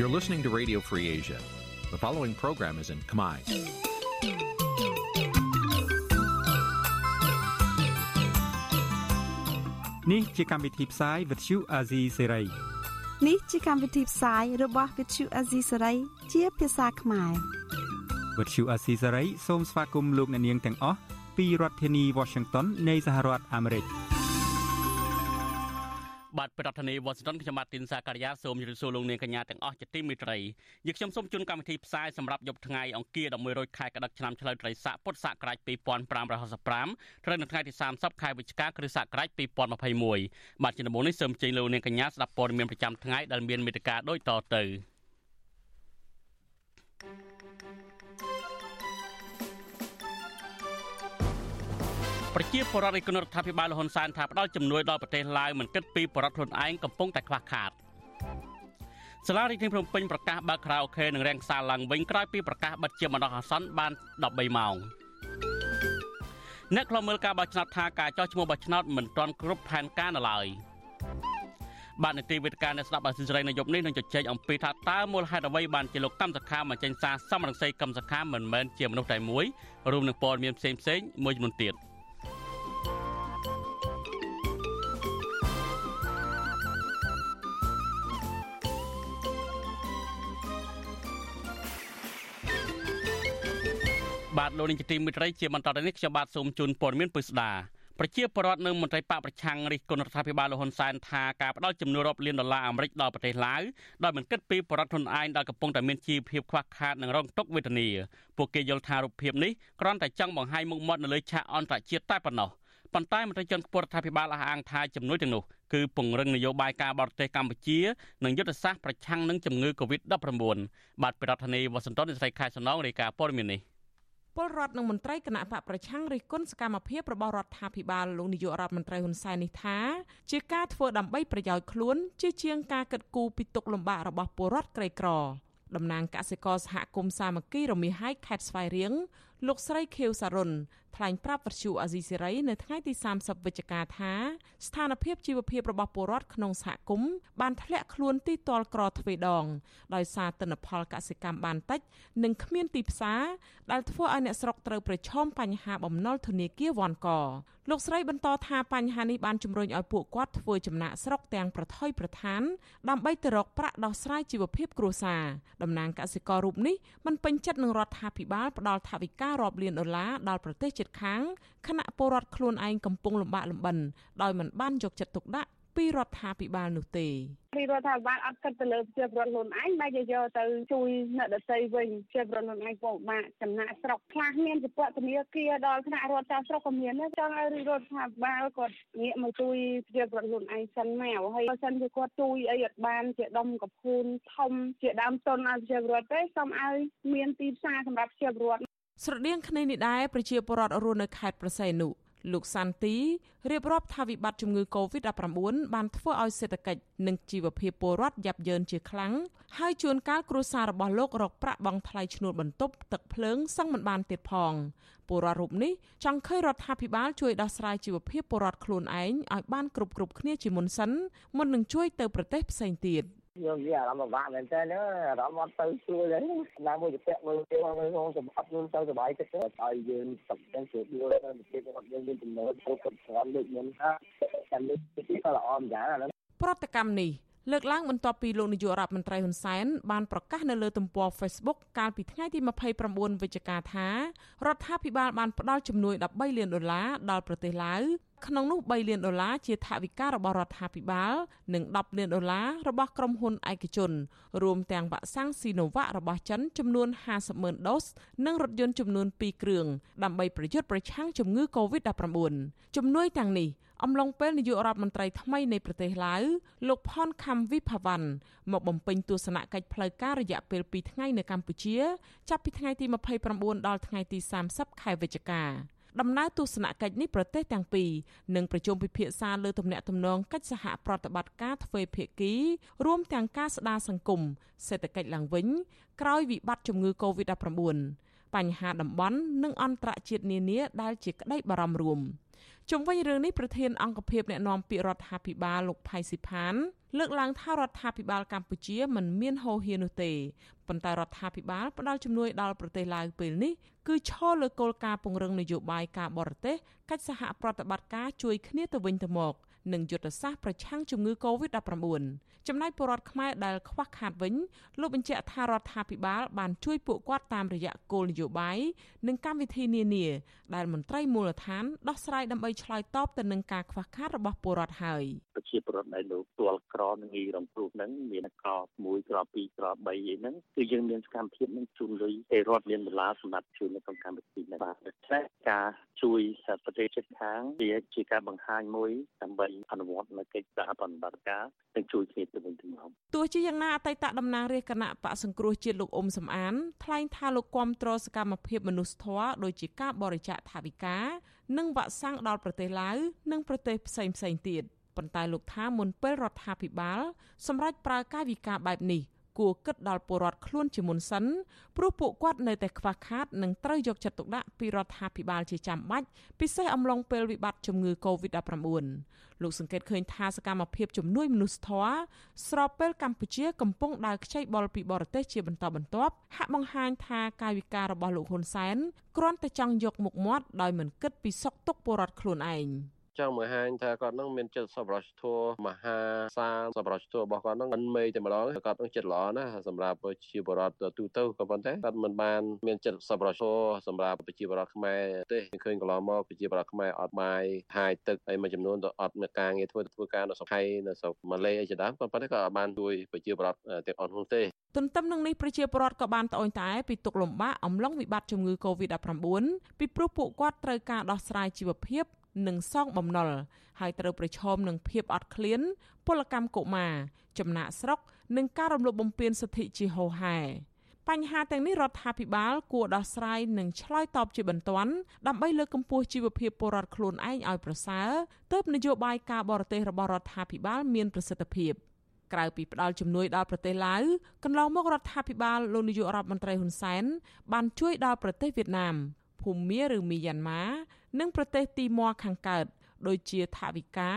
You're listening to Radio Free Asia. The following program is in Khmer. នេះជាកម្មវិធីផ្សាយ Vuthu Azizi Serai នេះជាកម្មវិធីផ្សាយរបស់ Vuthu Azizi Serai ជាភាសាខ្មែរ Vuthu Azizi Serai សូមស្វាគមន៍លោកអ្នកនាងទាំងអស់ពីរដ្ឋធានី Washington នៃសហរដ្ឋអាមេរិក។ បាទប្រធានាធិបតីវ៉ាស៊ីនតោនខ្ញុំបាទទីនសាការីយ៉ាសូមជម្រាបសួរលោកនាងកញ្ញាទាំងអស់ជាទីមេត្រីយើខ្ញុំសូមជូនកម្មវិធីផ្សាយសម្រាប់យប់ថ្ងៃអង្គារ11រោចខែកដិកឆ្នាំឆ្លូវត្រីស័កពុទ្ធសករាជ2565ត្រូវនៅថ្ងៃទី30ខែវិច្ឆិកាគ្រិស្តសករាជ2021បាទជាដំបូងនេះសូមជម្រាបលោកនាងកញ្ញាស្ដាប់ព័ត៌មានប្រចាំថ្ងៃដែលមានមេត្តាដូចតទៅ ប្រជាពលរដ្ឋនៃគណៈរដ្ឋាភិបាលលហ៊ុនសែនថាផ្ដល់ជំនួយដល់ប្រទេសឡាវមិនគិតពីបរិវត្តខ្លួនឯងកំពុងតែខ្វះខាតសាលារដ្ឋាភិបាលភ្នំពេញប្រកាសបើកខារ៉ាអូខេនិងរាំងសាលឡើងវិញក្រោយពីប្រកាសបិទជាបណ្ដោះអាសន្នបាន13ម៉ោងអ្នកខ្លមើលការបោះឆ្នោតថាការចោះឈ្មោះបោះឆ្នោតមិនទាន់គ្រប់ផែនការនៅឡើយបាទនីតិវិទ្យាអ្នកស្ដាប់អាស៊ីសេរីនៅយប់នេះនឹងជជែកអំពីថាតើមូលហេតុអ្វីបានជាលោកកម្មសខាបញ្ចេញសារសមរង្សីកម្មសខាមិនមែនជាមនុស្សតែមួយរួមនឹងព័ត៌មានផ្សេងៗមួយចំនួនទៀត។ បាទលោកនាងជាទីមិត្តរីជាបន្តទៅនេះខ្ញុំបាទសូមជូនព័ត៌មានពិស្ដាប្រជាពលរដ្ឋនៅមន្ត្រីបកប្រឆាំងរិះគន់រដ្ឋាភិបាលលហ៊ុនសែនថាការផ្ដល់ជំនួយរាប់លានដុល្លារអាមេរិកដល់ប្រទេសឡាវដោយមិនគិតពីបរិវត្តខ្លួនឯងដែលកំពុងតែមានជីវភាពខ្វះខាតនិងរងទុក្ខវេទនាពួកគេយល់ថារូបភាពនេះគ្រាន់តែចង់បង្ហាញមុខមាត់នៅលើឆាកអន្តរជាតិតែប៉ុណ្ណោះប៉ុន្តែមន្ត្រីជាន់ខ្ពស់រដ្ឋាភិបាលអះអាងថាជំនួយទាំងនោះគឺពង្រឹងនយោបាយការបរទេសកម្ពុជានិងយុទ្ធសាស្ត្រប្រឆាំងនឹងជំងឺ Covid-19 បាទប្រធានាធិបតីវ៉ាស៊ីនតោននៃស្រីខែសំណងរាយការណ៍ព័ត៌មាននេះ ពលរដ្ឋនិងមន្ត្រីគណៈបកប្រឆាំងរិះគន់សកម្មភាពរបស់រដ្ឋាភិបាលលោកនាយករដ្ឋមន្ត្រីហ៊ុនសែននេះថាជាការធ្វើដើម្បីប្រយោជន៍ខ្លួន ជាជាងការកិត្តគូពីទុកលំបាករបស់ពលរដ្ឋក្រីក្រតំណាងកសិករសហគមន៍សាមគ្គីរមាហៃខេត្តស្វាយរៀងលោកស្រីខៀវសារុន ថ្លែងប្រាប់វិទ្យុអាស៊ីសេរីនៅថ្ងៃទី30វិច្ឆិកាថាស្ថានភាពជីវភាពរបស់ពលរដ្ឋក្នុងសហគមន៍បានធ្លាក់ខ្លួនទីតលក្រទ្វេដង ដោយសារទិន្នផលកសិកម្មបានតិច និងគ្មានទីផ្សារដែលធ្វើឲ្យអ្នកស្រុកត្រូវប្រឈមបញ្ហាបំណុលធនាគារវ៉ាន់កលោកស្រីបន្តថាបញ្ហានេះបានជំរុញឲ្យពួកគាត់ធ្វើចំណាក់ស្រុកទាំងប្រថុយប្រឋានដើម្បីទៅរកប្រាក់ដោះស្រាយជីវភាពគ្រួសារតំណាងកសិកររូបនេះមិនពេញចិត្តនឹងរដ្ឋាភិបាលផ្ដល់ថវិការាប់លានដុល្លារដល់ប្រទេសជិតខាងខណៈពលរដ្ឋខ្លួនឯងកំពុងលំបាកលំបិនដោយមិនបានយកចិត្តទុកដាក់ពីរដ្ឋាភិបាលនោះទេពីរដ្ឋាភិបាលអត់គិតទៅលើប្រជាពលរដ្ឋខ្លួនឯងបែរជាយកទៅជួយអ្នកដទៃវិញប្រជាពលរដ្ឋខ្លួនឯងពិបាកចំណាក់ស្រុកខ្លះមានជាពធនាគារដល់ថ្នាក់រដ្ឋចាស់ស្រុកក៏មានដែរចង់ឲ្យរដ្ឋាភិបាលគាត់ងាកមកជួយប្រជាពលរដ្ឋខ្លួនឯងសិនមកហើយបើសិនជាគាត់ជួយអីអត់បានជាដុំកភូនធំជាដើមទុនឲ្យប្រជាពលរដ្ឋទេសូមឲ្យមានទីផ្សារសម្រាប់ប្រជាពលរដ្ឋ ស្រដៀងគ្នានេះដែរប្រជាពលរដ្ឋរស់នៅខេត្តប្រស័យនុលោកសាន់ទីរៀបរាប់ថាវិបត្តិជំងឺ Covid-19 បានធ្វើឲ្យសេដ្ឋកិច្ចនិងជីវភាពពលរដ្ឋយ៉ាប់យ៉ឺនជាខ្លាំងហើយជួនកាលគ្រួសាររបស់លោករកប្រាក់បង់ថ្លៃឈ្នួលបន្ទប់ទឹកភ្លើងសឹងមិនបានទៀតផងពលរដ្ឋរូបនេះចង់ឃើញរដ្ឋាភិបាលជួយដោះស្រាយជីវភាពពលរដ្ឋខ្លួនឯងឲ្យបានគ្រប់គ្រប់គ្នាជាមុនសិនមុននឹងជួយទៅប្រទេសផ្សេងទៀត។ យើងនិយាយអារម្មណ៍ពិបាកមែនតើអារម្មណ៍អត់ទៅជួយទេណាមួយទៅពាក់មើលទៅក្នុងសម្បត្តិយើងទៅសុបាយចិត្តទៅឲ្យយើងសឹកទាំងស្រួលនៅប្រទេសរបស់យើងមានចំណូលទៅគ្រប់គ្រាន់ដូចខ្ញុំថាតែលើកទីក៏ល្អម្យ៉ាងអាហ្នឹងប្រតិកម្មនេះលើកឡើងបន្ទាប់ពីលោកនាយករដ្ឋមន្ត្រីហ៊ុនសែនបានប្រកាសនៅលើទំព័រ Facebook កាលពីថ្ងៃទី29វិច្ឆិកាថារដ្ឋាភិបាលបានផ្ដល់ជំនួយ13លានដុល្លារដល់ប្រទេសឡាវ ក្នុងនោះ3លានដុល្លារជាថវិការបស់រដ្ឋាភិបាល និង10លានដុល្លាររបស់ក្រុមហ៊ុនឯកជន រួមទាំងវ៉ាក់សាំងស៊ីណូវ៉ារបស់ចិនចំនួន50ម៉ឺនដូសនិងរថយន្តចំនួន2គ្រឿងដើម្បីប្រយុទ្ធប្រឆាំងជំងឺ Covid-19 ជំនួយទាំងនេះអំឡុងពេលនាយករដ្ឋមន្ត្រីថ្មីនៃប្រទេសឡាវលោកផនខំវិភាវ៉ាន់មកបំពេញទស្សនកិច្ចផ្លូវការរយៈពេល2ថ្ងៃនៅកម្ពុជា ចាប់ពីថ្ងៃទី29ដល់ថ្ងៃទី30ខែវិច្ឆិកា ដំណើរទស្សនកិច្ចនេះប្រទេសទាំងពីរនឹងប្រជុំពិភាក្សាលើទំនាក់ទំនងកិច្ចសហប្រតិបត្តិការទ្វេភាគីរួមទាំងការស្ដារសង្គមសេដ្ឋកិច្ចឡើងវិញក្រោយវិបត្តិជំងឺ Covid-19 បញ្ហាតំបន់និងអន្តរជាតិនានាដែលជាក្តីបារម្ភរួមជុំវិញរឿងនេះប្រធានអង្គភិបអ្នកណែនាំពាក្យរដ្ឋាភិបាលលោកផៃស៊ីផាន លើកឡើងថារដ្ឋាភិបាលកម្ពុជាមិនមានហូរហៀនោះទេប៉ុន្តែរដ្ឋាភិបាលផ្ដល់ជំនួយដល់ប្រទេសឡាវពេលនេះគឺឈរលើគោលការណ៍ពង្រឹងនយោបាយការបរទេសកិច្ចសហប្រតិបត្តិការជួយគ្នាទៅវិញទៅមក និងយុទ្ធសាស្ត្រប្រឆាំងជំងឺ Covid-19 ចំណែកពលរដ្ឋខ្មែរដែលខ្វះខាតវិញលោកបញ្ជាក់ថារដ្ឋាភិបាលបានជួយពួកគាត់តាមរយៈគោលនយោបាយនិងកម្មវិធីនានាដែលមន្ត្រីមូលដ្ឋានដោះស្រាយដើម្បីឆ្លើយតបទៅនឹងការខ្វះខាតរបស់ពលរដ្ឋហើយប្រជាពលរដ្ឋដែលលោកទាល់ក្រនឹងងាយរងគ្រោះហ្នឹងមានក្រ1ក្រ2ក្រ3អីហ្នឹងគឺយើងមានសកម្មភាពនឹងជូនលុយឲ្យរដ្ឋមានដុល្លារសម្រាប់ជួយនៅក្នុងកម្មវិធីនេះបាទដូច្នេះការ ជួយប្រទេសជិតខាងវាជាការបង្ហាញមួយដើម្បីអនុវត្តនៅកិច្ចសហប្រតិបត្តិការនិងជួយគ្នាទៅវិញទៅមកទោះជាយ៉ាងណាអតីតតំណាងរាជគណៈបកសង្គ្រោះជាតិលោកអ៊ុំសំអានថ្លែងថាលោកគាំទ្រសកម្មភាពមនុស្សធម៌ដូចជាការបរិច្ចាគថវិកានិងវ៉ាក់សាំងដល់ប្រទេសឡាវនិងប្រទេសផ្សេងផ្សេងទៀតប៉ុន្តែលោកថាមុនពេលរដ្ឋាភិបាលសម្រាប់ប្រើកាយវិការបែបនេះ គួរគិតដល់ពលរដ្ឋខ្លួនជាមុនសិនព្រោះពួកគាត់នៅតែខ្វះខាតនិងត្រូវយកចិត្តទុកដាក់ពីរដ្ឋាភិបាលជាចាំបាច់ពិសេសអំឡុងពេលវិបត្តិជំងឺ Covid-19 លោកសង្កេតឃើញថាសកម្មភាពជំនួយមនុស្សធម៌ស្របពេលកម្ពុជាកំពុងដើរខ្ចីបុលពីបរទេសជាបន្តបន្ទាប់ហាក់បង្ហាញថាកាយវិការរបស់លោកហ៊ុនសែនគ្រាន់តែចង់យកមុខមាត់ដោយមិនគិតពីសុខទុក្ខពលរដ្ឋខ្លួនឯង។ ចង់បង្ហាញថាគាត់នឹងមានចិត្តសប្បុរសធម៌មហាសាលសប្បុរសធម៌របស់គាត់នឹងមិនមេតែម្ដងគាត់នឹងចិត្តល្អណាស់សម្រាប់ប្រជាពលរដ្ឋទូទៅក៏ប៉ុន្តែគាត់មិនបានមានចិត្តសប្បុរសធម៌សម្រាប់ប្រជាពលរដ្ឋខ្មែរទេឃើញកន្លងមកប្រជាពលរដ្ឋខ្មែរអត់បាយហាយទឹកហើយមួយចំនួនទៅអត់មានការងារធ្វើធ្វើការនៅស្រុកថៃនៅស្រុកម៉ាឡេអីជាដើមប៉ុន្តែក៏អត់បានជួយប្រជាពលរដ្ឋទាំងអស់នោះទេទន្ទឹមនឹងនេះប្រជាពលរដ្ឋក៏បានត្អូញត្អែពីទុកលំបាកអំឡុងវិបត្តិជំងឺ Covid-19 ពីព្រោះពួកគាត់ត្រូវការដោះស្រាយជីវភាព និងសងបំណុលហើយត្រូវប្រឈមនឹងភាពអត់ឃ្លានពលកម្មកុមារចំណាក់ស្រុក និងការរំលោភបំពានសិទ្ធិជាហូរហែបញ្ហាទាំងនេះរដ្ឋាភិបាលគួរដោះស្រាយនិងឆ្លើយតបជាបន្ទាន់ដើម្បីលើកកម្ពស់ជីវភាពពលរដ្ឋខ្លួនឯងឲ្យប្រសើរទើបនយោបាយការបរទេសរបស់រដ្ឋាភិបាលមានប្រសិទ្ធភាពក្រៅពីផ្ដល់ជំនួយដល់ប្រទេសឡាវកន្លងមករដ្ឋាភិបាលលោកនាយករដ្ឋមន្ត្រីហ៊ុនសែនបានជួយដល់ប្រទេសវៀតណាម ភូមាឬមីយ៉ាន់ម៉ានិងប្រទេសទីម៉័រខាងកើតដូចជាថវិកា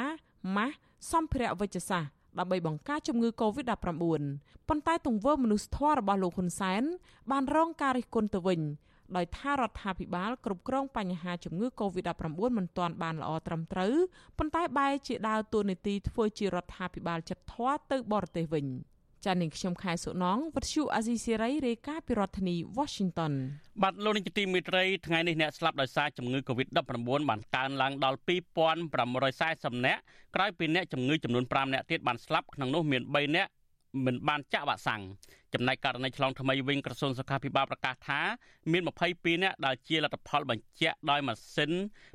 ម៉ាស់សម្ភារៈវិជ្ជសាស្ត្រដើម្បីបង្ការជំងឺ Covid-19 ប៉ុន្តែទង្វើមនុស្សធម៌របស់លោកហ៊ុនសែនបានរងការរិះគន់ទៅវិញដោយថារដ្ឋាភិបាលគ្រប់គ្រងបញ្ហាជំងឺ Covid-19 មិនទាន់បានល្អត្រឹមត្រូវប៉ុន្តែបែរជាដើរតួនាទីធ្វើជារដ្ឋាភិបាលចិត្តធွာទៅបរទេសវិញ។ ចានាងខ្ញុំខែសុណងវັດឈូអាស៊ីសេរីរាយការណ៍ពីរដ្ឋធានី Washington បាទលោកនាយកទីមេត្រីថ្ងៃនេះអ្នកស្លាប់ដោយសារជំងឺ Covid-19 បានកើនឡើងដល់2540នាក់ក្រោយពីអ្នកជំងឺចំនួន5នាក់ទៀតបានស្លាប់ក្នុងនោះមាន3នាក់មិនបានចាក់វ៉ាក់សាំងចំណែកករណីឆ្លងថ្មីវិញក្រសួងសុខាភិបាលប្រកាសថាមាន22នាក់ដែលជាលទ្ធផលបញ្ជាក់ដោយម៉ាស៊ីន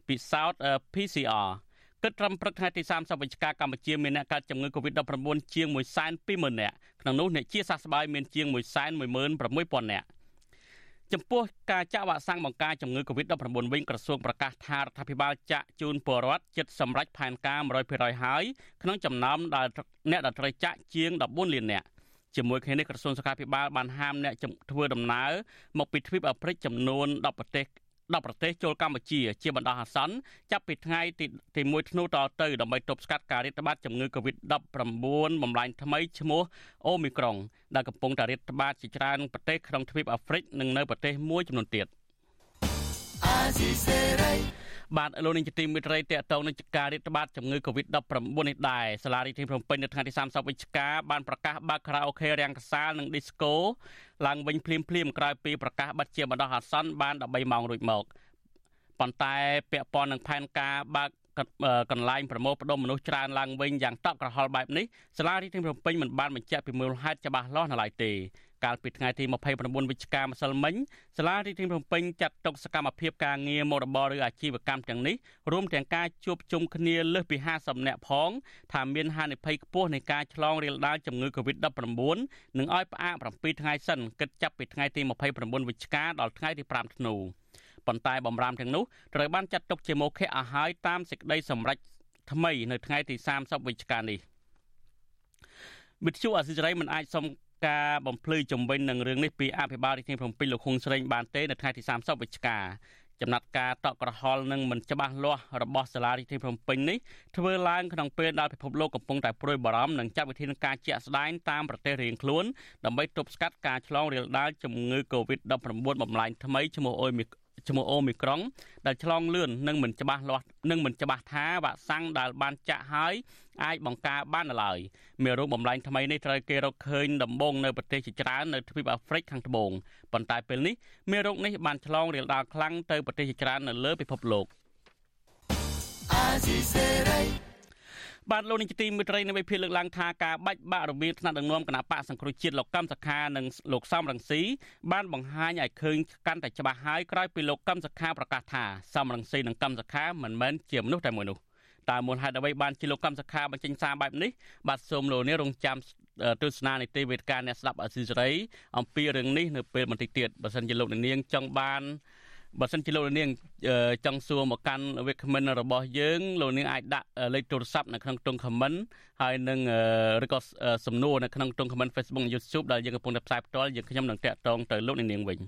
ពិសោធន៍ PCR គិតត្រឹមព្រឹកថ្ងៃទី30វិច្ឆិកាកម្ពុជាមានអ្នកកើតជំងឺ Covid-19 ជាង120,000នាក់ក្នុងនោះអ្នកជាសះស្បើយមានជាង116,000នាក់ចំពោះការចាក់វ៉ាក់សាំងបង្ការជំងឺ Covid-19 វិញក្រសួងប្រកាសថារដ្ឋាភិបាលចាក់ជូនពលរដ្ឋចិត្តសម្រេចផែនការ100%ហើយក្នុងចំណោមដែលអ្នកដែលត្រូវចាក់ជាង14លាននាក់ជាមួយគ្នានេះក្រសួងសុខាភិបាលបានហាមអ្នកធ្វើដំណើរមកពីទ្វីបអាហ្វ្រិកចំនួន10ប្រទេស 10ប្រទេសចូលកម្ពុជាជាបណ្ដោះអាសន្នចាប់ពីថ្ងៃទី1ធ្នូតទៅដើម្បីទប់ស្កាត់ការរាតត្បាតជំងឺ Covid-19 បំលែងថ្មីឈ្មោះអូមីក្រុងដែលកំពុងតែរាតត្បាតជាច្រើនប្រទេសក្នុងទ្វីបអាហ្វ្រិកនិងនៅប្រទេសមួយចំនួនទៀត បាទលោកនាងជាទីមេត្រីតកតងនឹងការរាតត្បាតជំងឺ Covid-19 នេះដែរសាលារដ្ឋាភិបាលភ្នំពេញនៅថ្ងៃទី30វិច្ឆិកាបានប្រកាសបើកខារ៉ាអូខេរាំងកសាលនិងឌីស្កូឡើងវិញភ្លាមភ្លាមក្រោយពីប្រកាសបិទជាបណ្ដោះអាសន្នបាន13ម៉ោងរួចមកប៉ុន្តែពាក់ព័ន្ធនឹងផែនការបើកកន្លែងប្រមូលផ្ដុំមនុស្សច្រើនឡើងវិញយ៉ាងតក់ក្រហល់បែបនេះសាលារដ្ឋាភិបាលភ្នំពេញមិនបានបញ្ជាក់ពីមូលហេតុច្បាស់លាស់នៅឡើយទេ កាលពីថ្ងៃទី29វិច្ឆិកាម្សិលមិញសាលារដ្ឋាភិបាលភ្នំពេញចាត់ទុកសកម្មភាពការងារមុខរបរឬអាជីវកម្មទាំងនេះរួមទាំងការជួបជុំគ្នាលើសពី50នាក់ផងថាមានហានិភ័យខ្ពស់នៃការឆ្លងរាលដាលជំងឺ Covid-19 និងឲ្យផ្អាក7ថ្ងៃសិនគិតចាប់ពីថ្ងៃទី29វិច្ឆិកាដល់ថ្ងៃទី5ធ្នូប៉ុន្តែបំរាមទាំងនោះត្រូវបានចាត់ទុកជាមោឃៈឲ្យហើយតាមសេចក្តីសម្រេចថ្មីនៅថ្ងៃទី30វិច្ឆិកានេះវិទ្យុអសិរ័យមិនអាចសុំ ការបំភ្លឺជំវិញនឹងរឿងនេះពីអភិបាលរាជធានីភ្នំពេញលោកហ៊ុនស្រេងបានទេនៅថ្ងៃទី30វិច្ឆិកាចំណាត់ការតក់ក្រហល់និងមិនច្បាស់លាស់របស់សាលារដ្ឋាភិបាលភ្នំពេញនេះធ្វើឡើងក្នុងពេលដែលពិភពលោកកំពុងតែព្រួយបារម្ភនិងចាត់វិធានការជាក់ស្ដែងតាមប្រទេសរៀងខ្លួនដើម្បីទប់ស្កាត់ការឆ្លងរាលដាលជំងឺ Covid-19 បំលែងថ្មីឈ្មោះអូមី ឈ្មោះអូមីក្រុងដែលឆ្លងលឿននិងមិនច្បាស់លាស់និងមិនច្បាស់ថាវ៉ាក់សាំងដែលបានចាក់ហើយអាចបង្ការបានឡើយមេរោគបំលែងថ្មីនេះត្រូវគេរកឃើញដំបូងនៅប្រទេសជាច្រើននៅទ្វីបអាហ្វ្រិកខាងត្បូងប៉ុន្តែពេលនេះមេរោគនេះបានឆ្លងរាលដាលខ្លាំងទៅប្រទេសជាច្រើននៅលើពិភពលោក បាទលោកនាយកទីមេត្រីនៅវិភាគលើកឡើងថាការបាច់បាក់របៀងថ្នាក់ដឹកនាំគណៈបកសង្គ្រោះជាតិលោកកម្មសខានិងលោកសំរងស៊ីបានបង្ហាញឲ្យឃើញកាន់តែច្បាស់ហើយក្រោយពីលោកកម្មសខាប្រកាសថាសំរងស៊ីនិងកម្មសខាមិនមែនជាមនុស្សតែមួយនោះតើមូលហេតុអ្វីបានជាលោកកម្មសខាបញ្ចេញសារបែបនេះបាទសូមលោកនាងរងចាំទស្សនានីតិវេទការអ្នកស្ដាប់អសីសេរីអំពីរឿងនេះនៅពេលបន្តិចទៀតបើសិនជាលោកនាងចង់បាន បើសិនជាលោកនាងចង់សួរមកកាន់វាគ្មិនរបស់យើងលោកនាងអាចដាក់លេខទូរស័ព្ទនៅក្នុងតុង comment ហើយនឹងឬក៏សំណួរនៅក្នុងតុង comment Facebook និង YouTube ដែលយើងកំពុងតែផ្សាយផ្ទាល់យើងខ្ញុំនឹងតាក់ទងទៅលោកនាងវិញ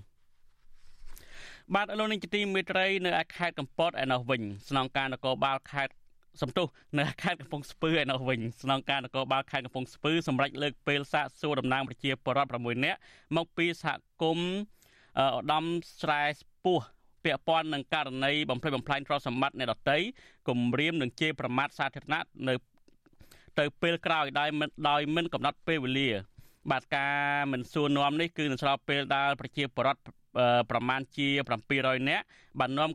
បាទលោកនាងជាទីមេត្រីនៅខេត្តកំពតឯណោះវិញស្នងការនគរបាលខេត្តសំទុះនៅខេត្តកំពង់ស្ពឺឯណោះវិញស្នងការនគរបាលខេត្តកំពង់ស្ពឺសម្រាប់លើកពេលសាកសួរតំណាងប្រជាពលរដ្ឋ6នាក់មកពីសហគមន៍ឧត្តមស្រែស្ពោះ ពាក់ព័ន្ធនឹងករណីបំផ្លិចបំផ្លាញទ្រព្យសម្បត្តិអ្នកដទៃគំរាមនឹងជេរប្រមាថសាធារណៈនៅទៅពេលក្រោយដោយមិនដោយមិនកំណត់ពេលវេលា បាទការមិនសួរនាំនេះគឺនៅស្របពេលដែលប្រជាពលរដ្ឋប្រមាណជា700នាក់បាននាំ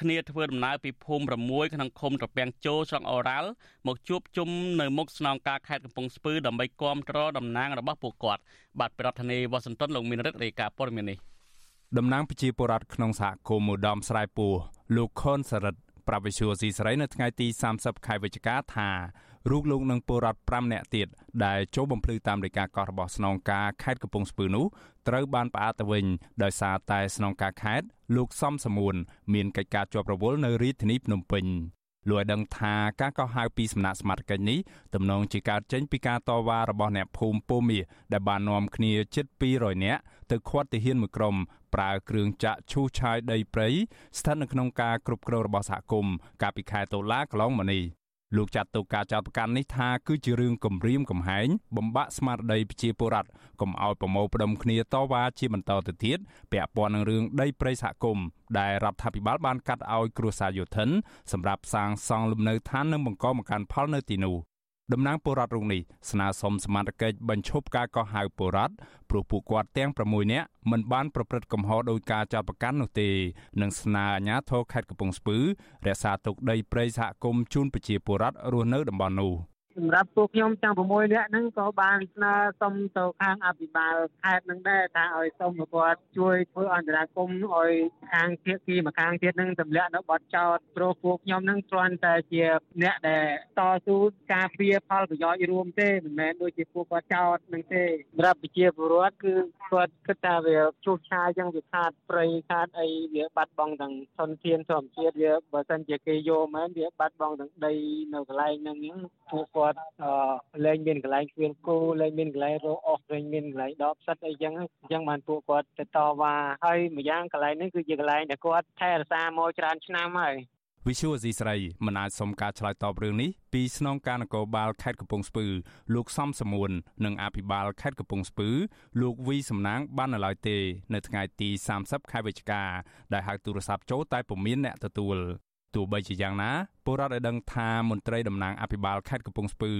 គ្នាធ្វើដំណើរពីភូមិ6ក្នុងឃុំត្រពាំងជោស្រុកអូរ៉ាល់មកជួបជុំនៅមុខស្នងការខេត្តកំពង់ស្ពឺដើម្បីគាំទ្រតំណាងរបស់ពួកគាត់បាទប្រធានាធិបតីវ៉ាស៊ីនតោនលោកមានរិទ្ធរាយការណ៍ព័ត៌មាននេះ តំណាងប្រជាពលរដ្ឋក្នុងសហគមន៍ឧត្តមស្រែពោះលោកខុនសរិទ្ធប្រវិសុយស៊ីស្រីនៅថ្ងៃទី30ខែវិច្ឆិកាថារូបលោកនិងពលរដ្ឋ5នាក់ទៀតដែលចូលបំភ្លឺតាមលេខាកោះរបស់ស្នងការខេត្តកំពង់ស្ពឺនោះត្រូវបានផ្អាកទៅវិញដោយសារតែស្នងការខេត្តលោកសំសមួនមានកិច្ចការជាប់រវល់នៅរាជធានីភ្នំពេញលោកឲ្យដឹងថាការកោះហៅពីសំណាក់សមាជិកនេះទំនងជាកើតចេញពីការតវ៉ារបស់អ្នកភូមិពោមាដែលបាននាំគ្នាជិត200នាក់ ទៅឃាត់ទាហានមួយក្រុមប្រើគ្រឿងចាក់ឈូសឆាយដីព្រៃស្ថិតនៅក្នុងការគ្រប់គ្រងរបស់សហគមន៍កាលពីខែតុលាកន្លងមកនេះលោកចាត់ទុកការចោទប្រកាន់នេះថាគឺជារឿងគំរាមកំហែងបំបាក់ស្មារតីប្រជាពលរដ្ឋកុំឲ្យប្រមូលផ្ដុំគ្នាតវ៉ាជាបន្តទៅទៀតពាក់ព័ន្ធនឹងរឿងដីព្រៃសហគមន៍ដែលរដ្ឋាភិបាលបានកាត់ឲ្យគ្រួសារយោធិនសម្រាប់សាងសង់លំនៅឋាននិងបង្កមកកាន់ផលនៅទីនោះ តំណាងពលរដ្ឋរូបនេះស្នើសុំសមាជិកបញ្ឈប់ការកោះហៅពលរដ្ឋព្រោះពួកគាត់ទាំង6នាក់មិនបានប្រព្រឹត្តកំហុសដោយការចោទប្រកាន់នោះទេនិងស្នើអាជ្ញាធរខេត្តកំពង់ស្ពឺរក្សាទុកដីព្រៃសហគមន៍ជូនប្រជាពលរដ្ឋរស់នៅតំបន់នោះ។ សម្រាប់ពួកខ្ញុំទាំង6នាក់ហ្នឹងក៏បានស្នើសុំទៅខាងអភិបាលខេត្តហ្នឹងដែរថាឲ្យសុំឲ្យគាត់ជួយធ្វើអន្តរាគមន៍ឲ្យខាងភាគីម្ខាងទៀតហ្នឹងទម្លាក់នៅបទចោតព្រោះពួកខ្ញុំហ្នឹងគ្រាន់តែជាអ្នកដែលតស៊ូការពារផលប្រយោជន៍រួមទេមិនមែនដូចជាពួកគាត់ចោតហ្នឹងទេសម្រាប់ប្រជាពលរដ្ឋគឺគាត់គិតថាវាជួសឆាយយ៉ាងវាខាតព្រៃខាតអីវាបាត់បង់ទាំងធនធានធម្មជាតិវាបើសិនជាគេយកមែនវាបាត់បង់ទាំងដីនៅកន្លែងហ្នឹងពួកគាត់លែងមានកន្លែងគ្មានគោលែងមានកន្លែងរកអស់លែងមានកន្លែងដបផ្សិតអីចឹងអញ្ចឹងបានពួកគាត់ទៅតវ៉ាហើយម្យ៉ាងកន្លែងនេះគឺជាកន្លែងដែលគាត់ថែរក្សាមកច្រើនឆ្នាំហើយវិសុវអសីស្រីមិនអាចសុំការឆ្លើយតបរឿងនេះពីស្នងការនគរបាលខេត្តកំពង់ស្ពឺលោកសំសមួននិងអភិបាលខេត្តកំពង់ស្ពឺលោកវីសំណាងបាននៅឡើយទេ នៅថ្ងៃទី30ខែវិច្ឆិកាដែលហៅទូរស័ព្ទចូលតែពុំមានអ្នកទទួល ទោះបីជាយ៉ាងណាពលរដ្ឋឲ្យដឹងថាមន្ត្រីតំណាងអភិបាលខេត្តកំពង់ស្ពឺ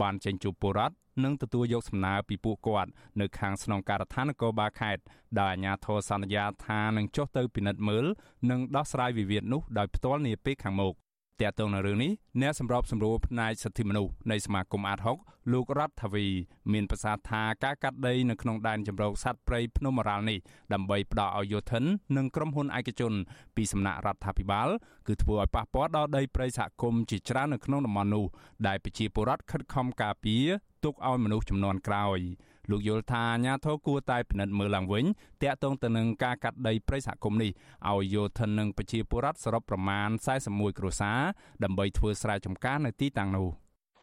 បានចេញជួបពលរដ្ឋនិងទទួលយកសំណើពីពួកគាត់នៅខាងស្នងការដ្ឋាននគរបាលខេត្តដោយអាជ្ញាធរសន្យាថានឹងចុះទៅពិនិត្យមើលនិងដោះស្រាយវិវាទនោះដោយផ្ទាល់នាពេលខាងមុខ តើតើនៅរឿងនេះអ្នកសម្របសម្រួលផ្នែកសិទ្ធិមនុស្សនៃសមាគមអាត6លោករដ្ឋថាវីមានប្រសាសន៍ថាការកាត់ដីនៅក្នុងដែនជម្រកសត្វព្រៃភ្នំអរ៉ាល់នេះដើម្បីផ្ដល់ឲ្យយោធិននិងក្រុមហ៊ុនឯកជនពីសំណាក់រដ្ឋាភិបាលគឺធ្វើឲ្យប៉ះពាល់ដល់ដីព្រៃសហគមន៍ជាច្រើននៅក្នុងតំបន់នោះដែលប្រជាពលរដ្ឋខិតខំការពារទុកឲ្យមនុស្សចំនួនក្រោយ។ លោកយល់ថាអាញាធរគួរតែពិនិត្យមើលឡើងវិញតាក់ទងទៅនឹងការកាត់ដីព្រៃសហគមន៍នេះឲ្យយោធិននិងប្រជាពលរដ្ឋសរុបប្រមាណ41គ្រួសារដើម្បីធ្វើស្រែចម្ការនៅទីតាំងនោះ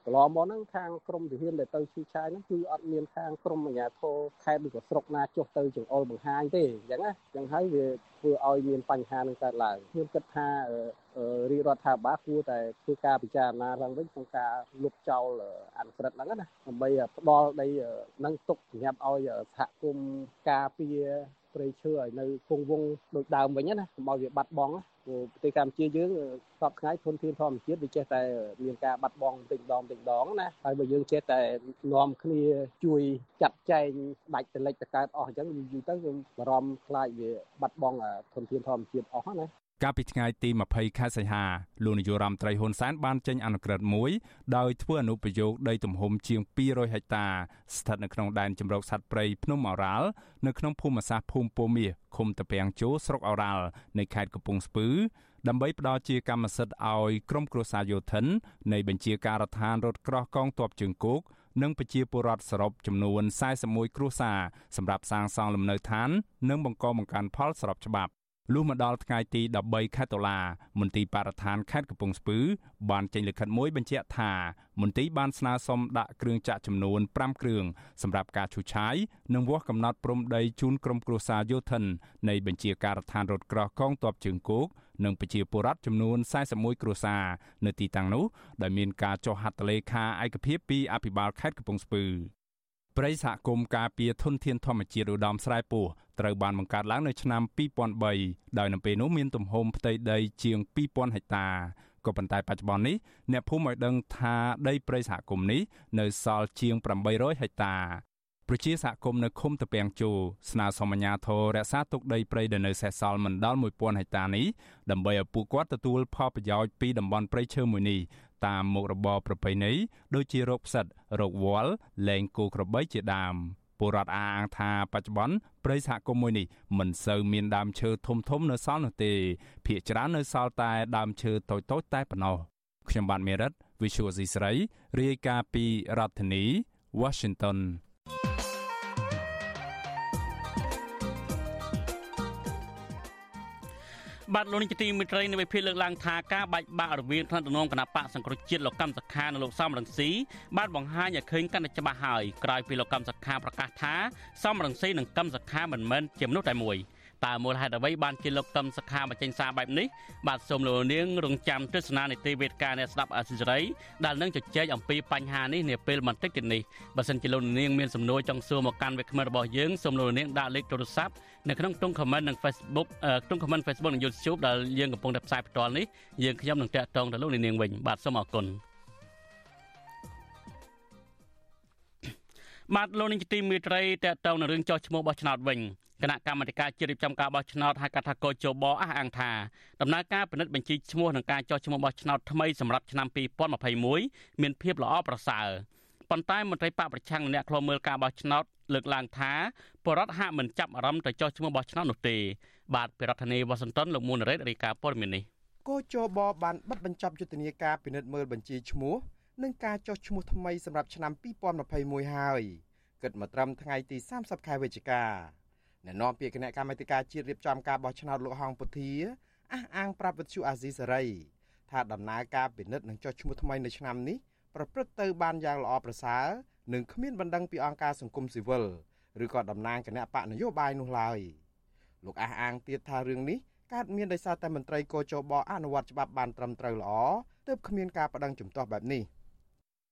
កន្លងមកហ្នឹងខាងក្រមទាហានដែលទៅឈឺឆាយហ្នឹងគឺអត់មានខាងក្រមអាជ្ញាធរខេត្តឬក៏ស្រុកណាចុះទៅចង្អុលបង្ហាញទេអញ្ចឹងណាអញ្ចឹងហើយវាធ្វើឲ្យមានបញ្ហានឹងកើតឡើងខ្ញុំគិតថារាជរដ្ឋាភិបាលគួរតែធ្វើការពិចារណាឡើងវិញក្នុងការលុបចោលអនុក្រឹត្យហ្នឹងណាដើម្បីផ្ដល់ដីនឹងទុកសម្រាប់ឲ្យសហគមន៍ការពារព្រៃឈើឲ្យនៅគង់វង្សដូចដើមវិញណាកុំឲ្យវាបាត់បង់ព្រោះ ប្រទេសកម្ពុជាយើងសពថ្ងៃធនធានធម្មជាតិវាចេះតែមានការបាត់បង់តិចម្ដងតិចម្ដងណាហើយបើយើងចេះតែនាំគ្នាជួយចាត់ចែងដាច់តលិចតកើតអស់អញ្ចឹងយូរទៅយើងបារម្ភខ្លាចវាបាត់បង់ធនធានធម្មជាតិអស់ណា កាលពីថ្ងៃទី20ខែសីហាលោកនាយករដ្ឋមន្ត្រីហ៊ុនសែនបានចេញអនុក្រឹត្យមួយដោយធ្វើអនុប្រយោគដីទំហំជាង200ហិកតាស្ថិតនៅក្នុងដែនជម្រកសត្វព្រៃភ្នំអូរ៉ាល់នៅក្នុងភូមិសាស្ត្រភូមិពោមាសឃុំតាពាំងជោស្រុកអូរ៉ាល់នៃខេត្តកំពង់ស្ពឺដើម្បីផ្ដល់ជាកម្មសិទ្ធិឲ្យក្រុមគ្រួសារយោធិននៃបញ្ជាការដ្ឋានរថក្រោះកងទ័ពជើងគោកនិងប្រជាពលរដ្ឋសរុបចំនួន41គ្រួសារសម្រាប់សាងសង់លំនៅឋាន និងបង្កបង្កើនផលស្របច្បាប់ លុះមកដល់ថ្ងៃទី13ខែតុលាមន្ទីរបរិស្ថានខេត្តកំពង់ស្ពឺបានចេញលិខិតមួយបញ្ជាក់ថាមន្ទីរបានស្នើសុំដាក់គ្រឿងចាក់ចំនួន5គ្រឿងសម្រាប់ការឈូសឆាយនិងវាស់កំណត់ព្រំដីជូនក្រុមគ្រួសារយោធិននៃបញ្ជាការដ្ឋានរថក្រោះកងទ័ពជើងគោកនិងប្រជាពលរដ្ឋចំនួន41គ្រួសារនៅទីតាំងនោះដែលមានការចុះហត្ថលេខាឯកភាពពីអភិបាលខេត្តកំពង់ស្ពឺ ព្រៃសហគមន៍ការពារធនធានធម្មជាតិឧត្តមស្រែពោះត្រូវបានបង្កើតឡើងនៅឆ្នាំ2003ដោយនៅពេលនោះមានទំហំផ្ទៃដីជាង2000ហិកតាក៏ប៉ុន្តែបច្ចុប្បន្ននេះអ្នកភូមិឲ្យដឹងថាដីព្រៃសហគមន៍នេះនៅសល់ជាង800ហិកតាប្រជាសហគមន៍នៅឃុំតាពាំងជូស្នើសុំអាជ្ញាធររក្សាទុកដីព្រៃដែលនៅសេសសល់មិនដល់1000ហិកតានេះដើម្បីឲ្យពួកគាត់ទទួលផលប្រយោជន៍ពីតំបន់ព្រៃឈើមួយនេះ តាមមុខរបរប្រពៃណីដូចជារោគផ្សិតរោគវល់លែងគោក្របីជាដើមពលរដ្ឋអាងថាបច្ចុប្បន្នព្រៃសហគមន៍មួយនេះមិនសូវមានដើមឈើធំធំនៅសល់នោះទេភាគច្រើននៅសល់តែដើមឈើតូចៗតែប៉ុណ្ណោះខ្ញុំបាទមេរិត Visual C ស្រីរាយការណ៍ពីរដ្ឋធានី Washington បាទលោកនាយកទីមេត្រីនៅវិភាគលើកឡើងថាការបាច់បាក់រវាងថ្នាក់ដឹកនាំគណៈបកសង្គ្រោះជាតិលោកកម្មសខានិងលោកសំរងស៊ីបានបង្ហាញឲ្យឃើញកាន់តែច្បាស់ហើយក្រោយពីលោកកម្មសខាប្រកាសថាសំរងស៊ីនិងកម្មសខាមិនមែនជាមនុស្សតែមួយ តើមូលហេតុអ្វីបានជាលោកកឹមសខាបញ្ចេញសារបែបនេះបាទសូមលោកនាងរងចាំទស្សនានីតិវេទការអ្នកស្ដាប់អសិរ័យដែលនឹងជជែកអំពីបញ្ហានេះនាពេលបន្តិចទៀតនេះបើសិនជាលោកនាងមានសំណួរចង់សួរមកកាន់វាគ្មិនរបស់យើងសូមលោកនាងដាក់លេខទូរស័ព្ទនៅក្នុងទង់ comment និង Facebook ទង់ comment Facebook និង YouTube ដែលយើងកំពុងតែផ្សាយផ្ទាល់នេះយើងខ្ញុំនឹងតាក់ទងទៅលោកនាងវិញបាទសូមអរគុណ បាទលោកនាងជាទីមេត្រីតើតើនៅរឿងចោះឈ្មោះបោះឆ្នោតវិញគណៈកម្មាធិការជាតិរៀបចំការបោះឆ្នោតហៅកាត់ថាកោជបអះអាងថាដំណើរការពិនិត្យបញ្ជីឈ្មោះនិងការចោះឈ្មោះបោះឆ្នោតថ្មីសម្រាប់ឆ្នាំ2021មានភាពល្អប្រសើរប៉ុន្តែមន្ត្រីបកប្រឆាំងអ្នកខ្លមើលការបោះឆ្នោតលើកឡើងថាបរដ្ឋហាក់មិនចាប់អារម្មណ៍ទៅចោះឈ្មោះបោះឆ្នោតនោះទេបាទពីរដ្ឋធានីវ៉ាស៊ីនតោនលោកមួនរ៉េតរាយការណ៍ព័ត៌មាននេះគោចបបានបិទបញ្ចប់យុទ្ធនាការពិនិត្យមើលបញ្ជីឈ្មោះ និងការចោះឈ្មោះថ្មីសម្រាប់ឆ្នាំ2021ហើយគិតមកត្រឹមថ្ងៃទី30ខែវិច្ឆិកាអ្នកនាំពាក្យគណៈកម្មាធិការជាតិរៀបចំការបោះឆ្នោតលោកហងពុធាអះអាងប្រាប់វិទ្យុអាស៊ីសេរីថាដំណើរការពិនិត្យនិងចុះឈ្មោះថ្មីនៅឆ្នាំនេះប្រព្រឹត្តទៅបានយ៉ាងល្អប្រសើរនិងគ្មានបណ្ដឹងពីអង្គការសង្គមស៊ីវិលឬក៏តំណាងគណៈបកនយោបាយនោះឡើយលោកអះអាងទៀតថារឿងនេះកើតមានដោយសារតែមន្ត្រីកោជបអនុវត្តច្បាប់បានត្រឹមត្រូវល្អទើបគ្មានការប្តឹងជំទាស់បែបនេះ។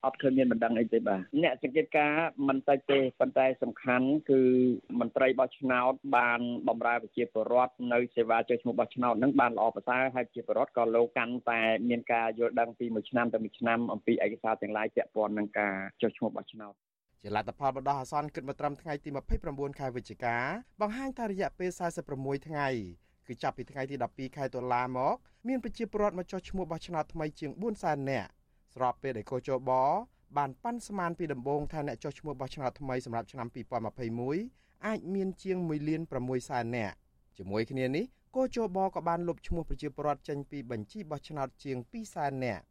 អត់ឃើញមានបណ្ដឹងអីទេបាទអ្នកសង្កេតការមិនតិចទេប៉ុន្តែសំខាន់គឺមន្ត្រីបោះឆ្នោត បានបម្រើប្រជាពលរដ្ឋនៅសេវាចុះឈ្មោះបោះឆ្នោតនឹងបានល្អប្រសើរហើយប្រជាពលរដ្ឋក៏លោកកាន់តែមានការយល់ដឹងពីមួយឆ្នាំទៅមួយឆ្នាំអំពីឯកសារទាំងឡាយពាក់ព័ន្ធនឹងការចុះឈ្មោះបោះឆ្នោតជាលទ្ធផលបដោះអាសន្នគិតមកត្រឹមថ្ងៃទី29ខែវិច្ឆិកាបង្ហាញថារយៈពេល46ថ្ងៃគឺចាប់ពីថ្ងៃទី12ខែតុលាមក មានប្រជាពលរដ្ឋមកចុះឈ្មោះបោះឆ្នោតថ្មីជាង400,000នាក់ ស្របពេលដែលកោជបបានប៉ាន់ស្មានពីដំបូងថាអ្នកចុះឈ្មោះបោះឆ្នោតថ្មីសម្រាប់ឆ្នាំ2021អាចមានជាង1លាន6សែននាក់ជាមួយគ្នានេះកោជបក៏បានលុបឈ្មោះប្រជាពលរដ្ឋចេញពីបញ្ជីបោះឆ្នោតជាង2សែននាក់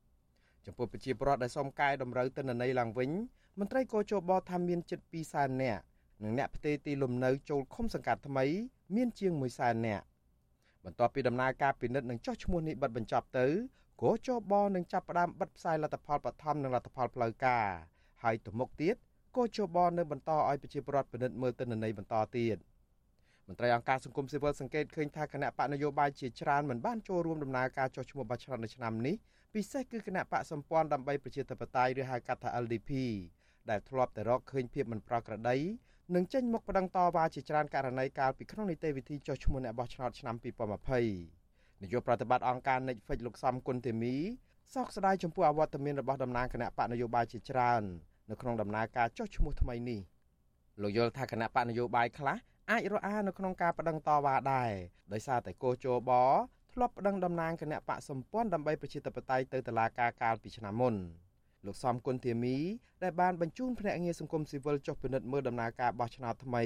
ចំពោះប្រជាពលរដ្ឋដែលសុំកែតម្រូវទិន្នន័យឡើងវិញមន្ត្រីកោជបថាមានជិត2សែននាក់និងអ្នកផ្ទេរទីលំនៅចូលឃុំសង្កាត់ថ្មីមានជាង1សែននាក់បន្ទាប់ពីដំណើរការពិនិត្យនិងចោះឈ្មោះនេះបិទបញ្ចប់ទៅ គោចបនឹងចាប់ផ្ដើមបិទផ្សាយលទ្ធផលបឋមនិងលទ្ធផលផ្លូវការហើយទៅមុខទៀតគោចបនឹងបន្តឲ្យប្រជាពលរដ្ឋពិនិត្យមើលទិន្នន័យបន្តទៀតមន្ត្រីអង្គការសង្គមស៊ីវិលសង្កេតឃើញថាគណៈបកនយោបាយជាច្រើនមិនបានចូលរួមដំណើរការចុះឈ្មោះបោះឆ្នោតនៅឆ្នាំនេះពិសេសគឺគណៈបកសម្ព័ន្ធដើម្បីប្រជាធិបតេយ្យឬហៅកាត់ថា LDP ដែលធ្លាប់តែរកឃើញភាពមិនប្រក្រតីនិងចេញមុខប្តឹងតវ៉ាជាច្រើនករណីកាលពីក្នុងនីតិវិធីចុះឈ្មោះអ្នកបោះឆ្នោតឆ្នាំ2020 នាយកប្រតិបត្តិអង្គការ Netflix លោកសំគុណធីមីសោកស្ដាយចំពោះអវត្តមានរបស់តំណាងគណៈបកនយោបាយជាច្រើននៅក្នុងដំណើរការចុះឈ្មោះថ្មីនេះលោកយល់ថាគណៈបកនយោបាយខ្លះអាចរអានៅក្នុងការប្តឹងតវ៉ាដែរដោយសារតែកោជបធ្លាប់ប្តឹងតំណាងគណៈបកសម្ព័ន្ធដើម្បីប្រជាធិបតេយ្យទៅតុលាការកាលពីឆ្នាំមុនលោកសំគុណធាមីដែលបានបញ្ជូនភ្នាក់ងារសង្គមស៊ីវិលចុះពិនិត្យមើលដំណើរការបោះឆ្នោតថ្មី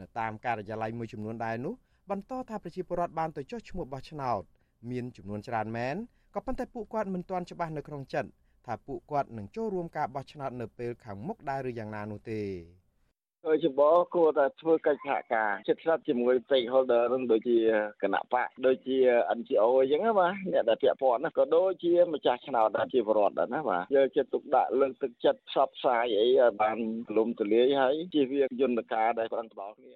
នៅតាមការិយាល័យមួយចំនួនដែរនោះ បន្តថាប្រជាពលរដ្ឋបានទៅចុះឈ្មោះបោះឆ្នោតមានចំនួនច្រើនមែនក៏ប៉ុន្តែពួកគាត់មិនទាន់ច្បាស់នៅក្នុងចិត្តថាពួកគាត់នឹងចូលរួមការបោះឆ្នោតនៅពេលខាងមុខដែរឬយ៉ាងណានោះទេដោយច្បងគួរតែធ្វើកិច្ចសហការជិតស្និទ្ធជាមួយ stakeholder នឹងដូចជាគណៈបកដូចជា NGO អញ្ចឹងណាបាទអ្នកដែលពាក់ព័ន្ធណាក៏ដូចជាម្ចាស់ឆ្នោតដែលជាបរដ្ឋដែរណាបាទយកចិត្តទុកដាក់លើកទឹកចិត្តផ្សព្វផ្សាយអីឲ្យបានទូលំទូលាយហើយជាវាយន្តការដែលបានផ្ដល់គ្នា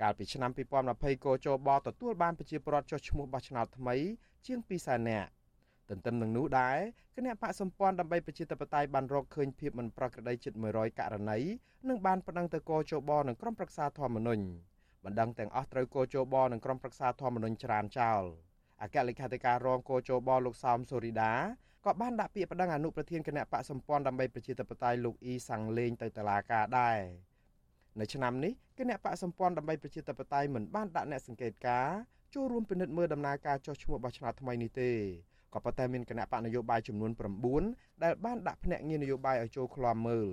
កាលពីឆ្នាំ2020កោជបទទួលបានប្រជាពលរដ្ឋចុះឈ្មោះបោះឆ្នោតថ្មី ជាង2សែននាក់ទន្ទឹមនឹងនោះដែរគណៈបកសម្ព័ន្ធដើម្បីប្រជាធិបតេយ្យបានរកឃើញភាពមិនប្រក្រតីជិត100ករណីនិងបានប្តឹងទៅកោជបនិងក្រុមប្រឹក្សាធម្មនុញ្ញបណ្ដឹងទាំងអស់ត្រូវកោជបនិងក្រុមប្រឹក្សាធម្មនុញ្ញច្រានចោលអគ្គលេខាធិការរងកោជបលោកសោមសូរីដាក៏បានដាក់ពាក្យប្តឹងអនុប្រធានគណៈបកសម្ព័ន្ធដើម្បីប្រជាធិបតេយ្យលោកអ៊ីសាំងលេងទៅតុលាការដែរ នៅឆ្នាំនេះគណៈបកសម្ព័ន្ធដើម្បីប្រជាធិបតេយ្យមិនបានដាក់អ្នកសង្កេតការចូលរួមពិនិត្យមើលដំណើរការចុះឈ្មោះបោះឆ្នោតថ្មីនេះទេក៏ប៉ុន្តែមានគណៈបកនយោបាយចំនួន9ដែលបានដាក់ភ្នាក់ងារនយោបាយឲ្យចូលឃ្លាំមើល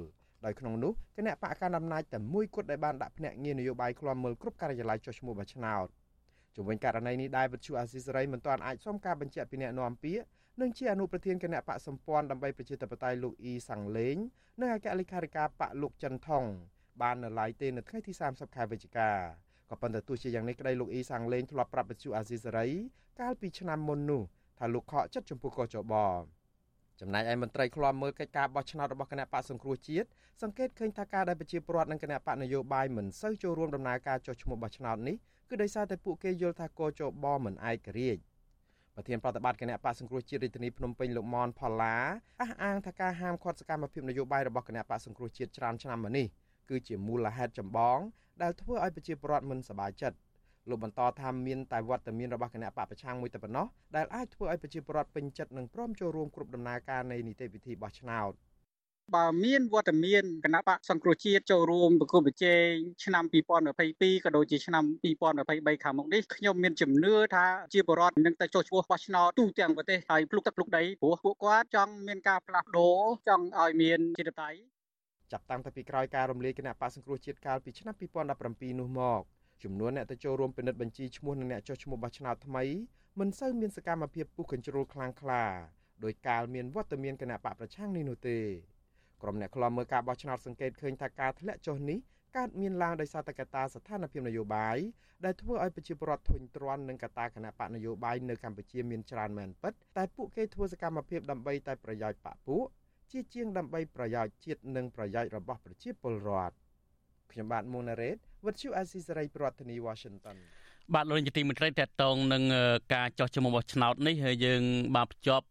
ដោយក្នុងនោះគណៈបកកណ្ដាលអំណាចតែមួយគត់ដែលបានដាក់ភ្នាក់ងារនយោបាយឃ្លាំមើលគ្រប់ការិយាល័យចុះឈ្មោះបោះឆ្នោតជំវិញករណីនេះដែរវិទ្យុអាស៊ីសេរីមិនទាន់អាចសុំការបញ្ជាក់ពីអ្នកនាំពាក្យនិងជាអនុប្រធានគណៈបកសម្ព័ន្ធដើម្បីប្រជាធិបតេយ្យលោកអ៊ីសាំងលេងនិងអគ្គលេខាធិការបកលោកចិនថង បាននៅឡាយទេនៅថ្ងៃទី30ខែវិច្ឆិកាក៏ប៉ុន្តែទោះជាយ៉ាងនេះក្តីលោកអ៊ីសាំងលេងធ្លាប់ប្រាប់វិទ្យុអាស៊ីសេរីកាលពីឆ្នាំមុននោះថាលោកខកចិត្តចំពោះកោចបចំណែកឯមន្ត្រីឃ្លាំមើលកិច្ចការបោះឆ្នោតរបស់គណៈបកសង្គ្រោះជាតិសង្កេតឃើញថាការដែលប្រជាពលរដ្ឋនិងគណៈបកនយោបាយមិនសូវចូលរួមដំណើរការចុះឈ្មោះបោះឆ្នោតនេះគឺដោយសារតែពួកគេយល់ថាកោចបមិនឯករាជ្យប្រធានប្រតិបត្តិគណៈបកសង្គ្រោះជាតិរាជធានីភ្នំពេញលោកមនផល្លាអះអាងថាការហាមឃាត់សកម្មភាពនយោបាយរបស់គណៈបកសង្គ្រោះជាតិច្រើនឆ្នាំមកនេះ គឺជាមូលហេតុចម្បង ដែលធ្វើឲ្យប្រជាពលរដ្ឋមិនសប្បាយចិត្តលោកបន្តថាមានតែវត្តមានរបស់គណៈបកប្រឆាំងមួយតែប៉ុណ្ណោះដែលអាចធ្វើឲ្យប្រជាពលរដ្ឋពេញចិត្តនិងព្រមចូលរួមគ្រប់ដំណើរការនៃនីតិវិធីបោះឆ្នោតបើមានវត្តមានគណៈបកសង្គ្រោះជាតិចូលរួមប្រគល់ប្រជែងឆ្នាំ2022ក៏ដូចជាឆ្នាំ2023ខាងមុខនេះខ្ញុំមានជំនឿថាជាបរដ្ឋនឹងទៅចុះឈ្មោះបោះឆ្នោតទូទាំងប្រទេសហើយភ្លុកទឹកភ្លុកដីព្រោះពួកគាត់ចង់មានការផ្លាស់ប្ដូរចង់ឲ្យមានជាតិតៃ ចាប់តាំងពីក្រោយការរំលាយគណៈបកសង្គ្រោះជាតិកាលពីឆ្នាំ2017នោះមកចំនួនអ្នកទៅចូលរួមពិនិត្យបញ្ជីឈ្មោះនិងអ្នកចុះឈ្មោះបោះឆ្នោតថ្មីមិនសូវមានសកម្មភាពពុះកញ្ជ្រោលខ្លាំងក្លាដោយកាលមានវត្តមានគណៈបកប្រឆាំងនេះនោះទេក្រុមអ្នកខ្លាំមើលការបោះឆ្នោតសង្កេតឃើញថាការធ្លាក់ចុះនេះកើតមានឡើងដោយសារតែកត្តាស្ថានភាពនយោបាយដែលធ្វើឲ្យប្រជាពលរដ្ឋធុញទ្រាន់នឹងកត្តាគណៈបកនយោបាយនៅកម្ពុជាមានច្រើនមែនពិតតែពួកគេធ្វើសកម្មភាពដើម្បីតែប្រយោជន៍បកពួក ជាជាងដើម្បីប្រយោជន៍ជាតិនិងប្រយោជន៍របស់ប្រជាពលរដ្ឋខ្ញុំបាទមុនណារ៉េតវិទ្យុអាស៊ីសេរីប្រធានាទី Washington បាទលោកនាយកទីមេត្រីតកតងនឹងការចោះឈ្មោះរបស់ឆ្នោតនេះហើយយើងបានភ្ជាប់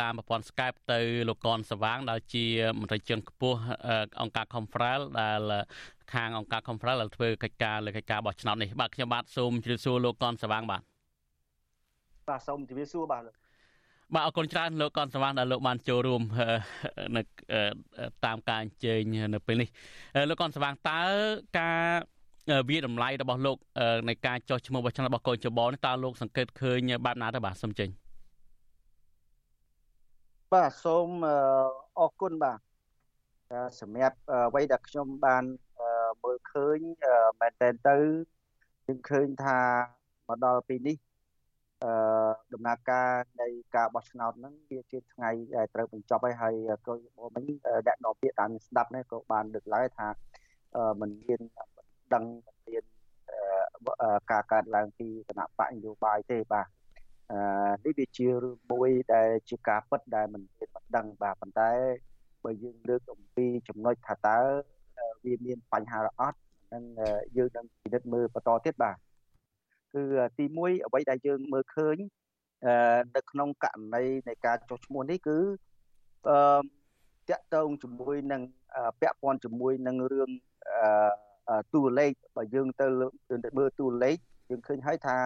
តាមប្រព័ន្ធ Skype ទៅលោកកនសវាងដែលជាមន្ត្រីជាន់ខ្ពស់អង្គការ Confrel ដែលខាងអង្គការ Confrel ដែលធ្វើកិច្ចការលើកិច្ចការបោះឆ្នោតនេះបាទខ្ញុំបាទសូមជម្រាបសួរលោកកនសវាងបាទបាទសូមជម្រាបសួរបាទ បាទអរគុណច្រើនលោកកនសវាងដែលលោកបានចូលរួមនៅតាមការអញ្ជើញនៅពេលនេះលោកកនសវាងតើការវាតម្លៃរបស់លោកในការចោះឈ្មោះរបស់ឆ្នោតរបស់កូនចបនេះតើលោកសង្កេតឃើញបែបណាទៅបាទសូមចេញបាទសូមអរគុណបាទសម្រាប់អ្វីដែលខ្ញុំបានមើលឃើញមែនតើទៅយើងឃើញថាមកដល់ពេលនេះ អឺដំណើរការនៃការបោះឆ្នោតហ្នឹងវាជាថ្ងៃដែលត្រូវបញ្ចប់ហើយហើយក៏មិញអ្នកនាំពាក្យតាមស្ដាប់នេះក៏បានលើកឡើងថាมันមានដឹងមានការកើតឡើងពីគណៈបកនយោបាយទេបាទអឺនេះវាជារឿងមួយដែលជាការពិតដែលមិនមានបណ្ដឹងបាទប៉ុន្តែបើយើងលើកអំពីចំណុចថាតើវាមានបញ្ហាឬអត់នឹងយើងនឹងពិនិត្យមើលបន្តទៀតបាទ គឺទី1អ្វីដែលយើងមើលឃើញនៅក្នុងករណីនៃការចុះឈ្មោះនេះគឺអឺតាក់ទងជាមួយនឹងពាក់ព័ន្ធជាមួយនឹងរឿងតួលេខបើយើងទៅមើលតួលេខយើងឃើញហើយថា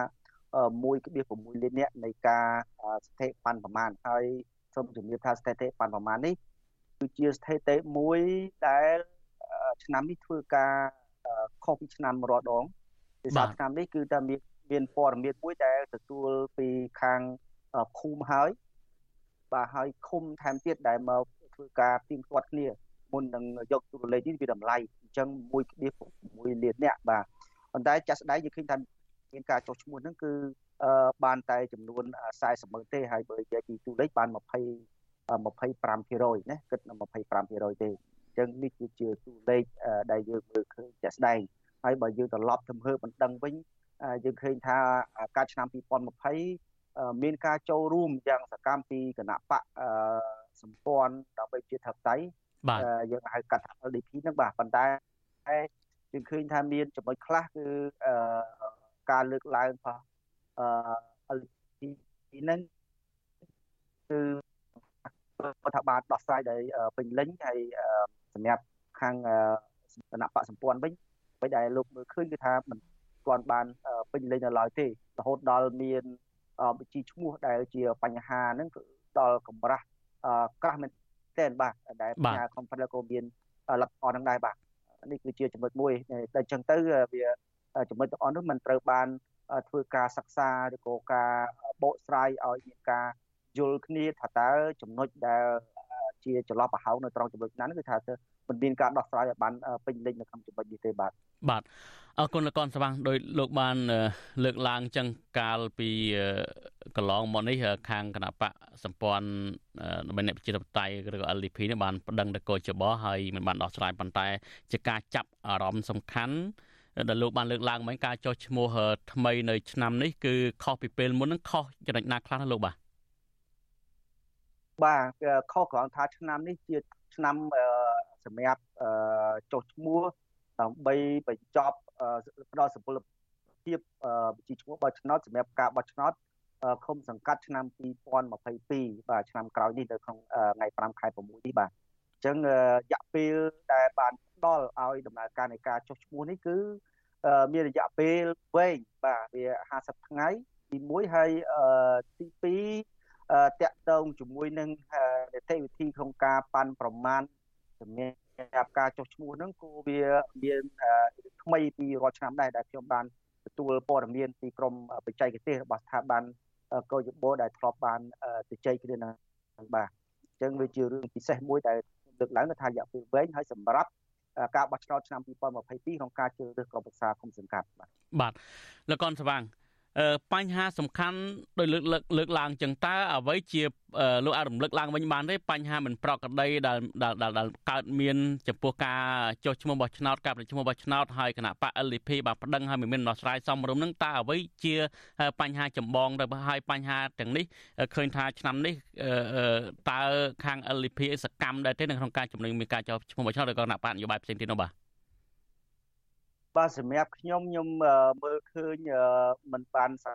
1.6លាននាក់នៃការស្ថិប័នប្រមាណហើយសូមជំរាបថាស្ថិតិប័នប្រមាណនេះគឺជាស្ថិតិមួយដែលឆ្នាំនេះធ្វើការខុសពីឆ្នាំរាល់ដងពីសារឆ្នាំនេះគឺតែមាន មានព័ត៌មានមួយដែលទទួលពីខាងឃុំហើយបាទហើយឃុំថែមទៀតដែលមកធ្វើការទៀងទាត់គ្នាមុននឹងយកទូរលេខនេះវាតម្លៃអញ្ចឹង1.6លានអ្នកបាទប៉ុន្តែចាស់ស្ដែងយើងឃើញថាមានការចុះឈ្មោះហ្នឹងគឺបានតែចំនួន40ម៉ឺនទេហើយបើនិយាយពីទូលេខបាន20 25%ណាគិតនៅ25%ទេអញ្ចឹងនេះគឺជាទូលេខដែលយើងមើលឃើញជាក់ស្ដែងហើយបើយើងត្រឡប់ទៅមើលបណ្ដឹងវិញ យើងឃើញថាការឆ្នាំ2020មានការចូលរួមយ៉ាងសកម្មពីគណៈបកសម្ព័ន្ធដើម្បីជាធិបតេយ្យយើងហៅកាត់ថា LDP ហ្នឹងបាទប៉ុន្តែយើងឃើញថាមានចំណុចខ្លះគឺការលើកឡើងរបស់អឺ LDP ហ្នឹងគឺរដ្ឋបាលដោះស្រាយដោយពេញលេញហើយសម្រាប់ខាងគណៈបកសម្ព័ន្ធវិញអ្វីដែលលោកមើលឃើញគឺថាមិន ទាន់បានពេញលេញនៅឡើយទេរហូតដល់មានវិជីឈ្មោះដែលជាបញ្ហាហ្នឹងគឺដល់កម្រាស់ក្រាស់មែនតែនបាទដែលបញ្ញា company ក៏មានលទ្ធផលហ្នឹងដែរបាទនេះគឺជាចំណុចមួយតែអញ្ចឹងទៅវាចំណុចទាំងអស់នោះมันត្រូវបានធ្វើការសិក្សាឬក៏ការបកស្រាយឲ្យមានការយល់គ្នាថាតើចំណុចដែលជាចន្លោះប្រហោងនៅត្រង់ចំណុចណាគឺថា មិនមានការដោះស្រាយឲ្យបានពេញលេញនៅក្នុងចំណុចនេះទេបាទបាទអរគុណលោកកនស្វាងដោយលោកបានលើកឡើងចឹងកាលពីកន្លងមកនេះខាងគណៈបកសម្ព័ន្ធដើម្បីអ្នកប្រជាធិបតេយ្យឬក៏ LDP នេះបានប្តឹងទៅកោចបហើយមិនបានដោះស្រាយប៉ុន្តែ ជាការចាប់អារម្មណ៍សំខាន់ដែលលោកបានលើកឡើងមិញការចុះឈ្មោះថ្មីនៅឆ្នាំនេះគឺខុសពីពេលមុននឹងខុសចំណុចណាខ្លះណាលោកបាទបាទខុសគ្រាន់ថាឆ្នាំនេះជាឆ្នាំ សម្រាប់ចុះឈ្មោះដើម្បីបញ្ចប់ផ្ដល់សុពលភាពជាឈ្មោះបោះឆ្នោតសម្រាប់ការបោះឆ្នោតឃុំសង្កាត់ឆ្នាំ2022បាទឆ្នាំក្រោយនេះនៅក្នុងថ្ងៃ5ខែ6នេះបាទអញ្ចឹងរយៈពេលដែលបានផ្ដល់ឲ្យដំណើរការនៃការចុះឈ្មោះនេះគឺមានរយៈពេលវែងបាទវា50ថ្ងៃទី1ហើយទី2តាក់ទងជាមួយនឹងនីតិវិធីក្នុងការប៉ាន់ប្រមាណ សម្រាប់ការចុះឈ្មោះហ្នឹងគូវាមានថ្មីពីរាល់ឆ្នាំដែរដែលខ្ញុំបានទទួលព័ត៌មានពីក្រមបច្ចេកទេសរបស់ស្ថាប័នកោយបោដែលធ្លាប់បានជជែកគ្នានឹងបាទអញ្ចឹងវាជារឿងពិសេសមួយដែលលើកឡើងថារយៈពេលវែងហើយសម្រាប់ការបោះឆ្នោតឆ្នាំ2022ក្នុងការជ្រើសរើសក្រុមប្រឹក្សាគុំសង្កាត់បាទបាទលោកកនស្វាង បញ្ហាសំខាន់ដោយលើកលើកឡើងចឹងតើអ្វីជាលោកអាចរំលឹកឡើងវិញបានទេបញ្ហាមិនប្រក្រតីដែលដែលកើតមានចំពោះការចុះឈ្មោះបោះឆ្នោតការប្រជុំបោះឆ្នោតហើយគណៈបក LDP បានប្តឹងហើយមិនមានដំណោះស្រាយសមរម្យនឹងតើអ្វីជាបញ្ហាចម្បងទៅហើយបញ្ហាទាំងនេះឃើញថាឆ្នាំនេះតើខាង LDP សកម្មដែរទេនៅក្នុងការជំរុញមានការចុះឈ្មោះបោះឆ្នោតឬក៏គណៈបកនយោបាយផ្សេងទៀតនោះបាទ បាទសម្រាប់ខ្ញុំខ្ញុំមើលឃើញមិនបានស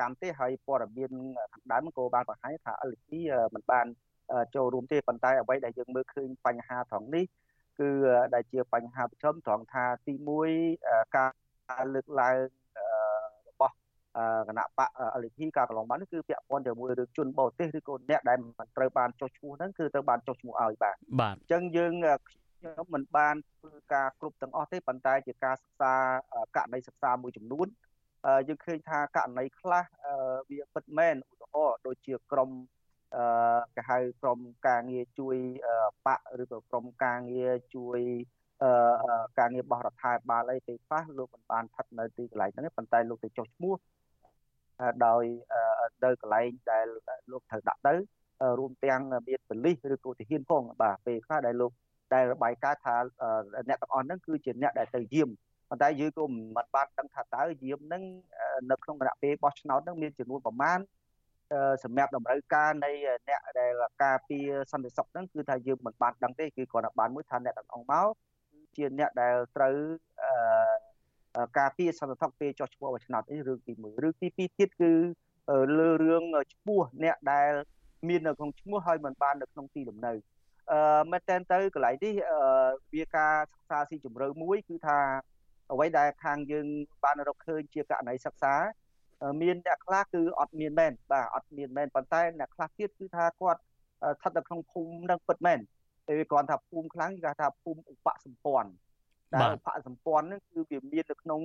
កម្មទេហើយព័ត៌មានខាងដើមក៏បានបង្ហាញថា LP មិនបានចូលរួមទេប៉ុន្តែអ្វីដែលយើងមើលឃើញបញ្ហាត្រង់នេះគឺដែលជាបញ្ហាប្រឈមត្រង់ថាទី1ការលើកឡើងរបស់គណៈបក LP ការកន្លងបានគឺពាក់ព័ន្ធជាមួយរឿងជនបរទេសឬក៏អ្នកដែលមិនត្រូវបានចុះឈ្មោះហ្នឹងគឺត្រូវបានចុះឈ្មោះឲ្យបាទបាទអញ្ចឹងយើង ខ្ញុំមិនបានធ្វើការគ្រប់ទាំងអស់ទេប៉ុន្តែជាការសិក្សាករណីសិក្សាមួយចំនួនយើងឃើញថាករណីខ្លះវាពិតមែនឧទាហរណ៍ដូចជាក្រមគេហៅក្រមការងារជួយបកឬក៏ក្រមការងារជួយការងារបោះរដ្ឋាភិបាលអីពេលខ្លះលោកមិនបានស្ថិតនៅទីកន្លែងហ្នឹងប៉ុន្តែលោកទៅចុះឈ្មោះដោយទៅកន្លែងដែលលោកត្រូវដាក់ទៅរួមទាំងមានបលិសឬក៏ទាហានផងបាទពេលខ្លះដែលលោក ដែលរបាយការណ៍ថាអ្នកទាំងអស់ហ្នឹងគឺជាអ្នកដែលទៅយាមប៉ុន្តែយើងក៏មិនបានដឹងថាតើយាមហ្នឹងនៅក្នុងគណៈពេលបោះឆ្នោតហ្នឹងមានចំនួនប្រមាណសម្រាប់តម្រូវការនៃអ្នកដែលការពារសន្តិសុខហ្នឹងគឺថាយើងមិនបានដឹងទេគឺគ្រាន់តែបានមួយថាអ្នកទាំងអង្គមកគឺជាអ្នកដែលត្រូវការពារសន្តិសុខពេលចោះឈ្មោះបោះឆ្នោតនេះរឿងទី1រឿងទី2ទៀតគឺលើរឿងឈ្មោះអ្នកដែលមាននៅក្នុងឈ្មោះហើយមិនបាននៅក្នុងទីលំនៅ អឺមែនតើទៅកន្លែងនេះវាការសិក្សាស៊ីជម្រៅមួយគឺថាអ្វីដែលខាងយើងបានរកឃើញជាករណីសិក្សាមានអ្នកខ្លះគឺអត់មានមែនបាទអត់មានមែនប៉ុន្តែអ្នកខ្លះទៀតគឺថាគាត់ស្ថិតនៅក្នុងភូមិនឹងពិតមែនតែវាគ្រាន់ថាភូមិខ្លាំងគេថាភូមិឧបសម្ព័ន្ធដែលឧបសម្ព័ន្ធហ្នឹងគឺវាមាននៅក្នុង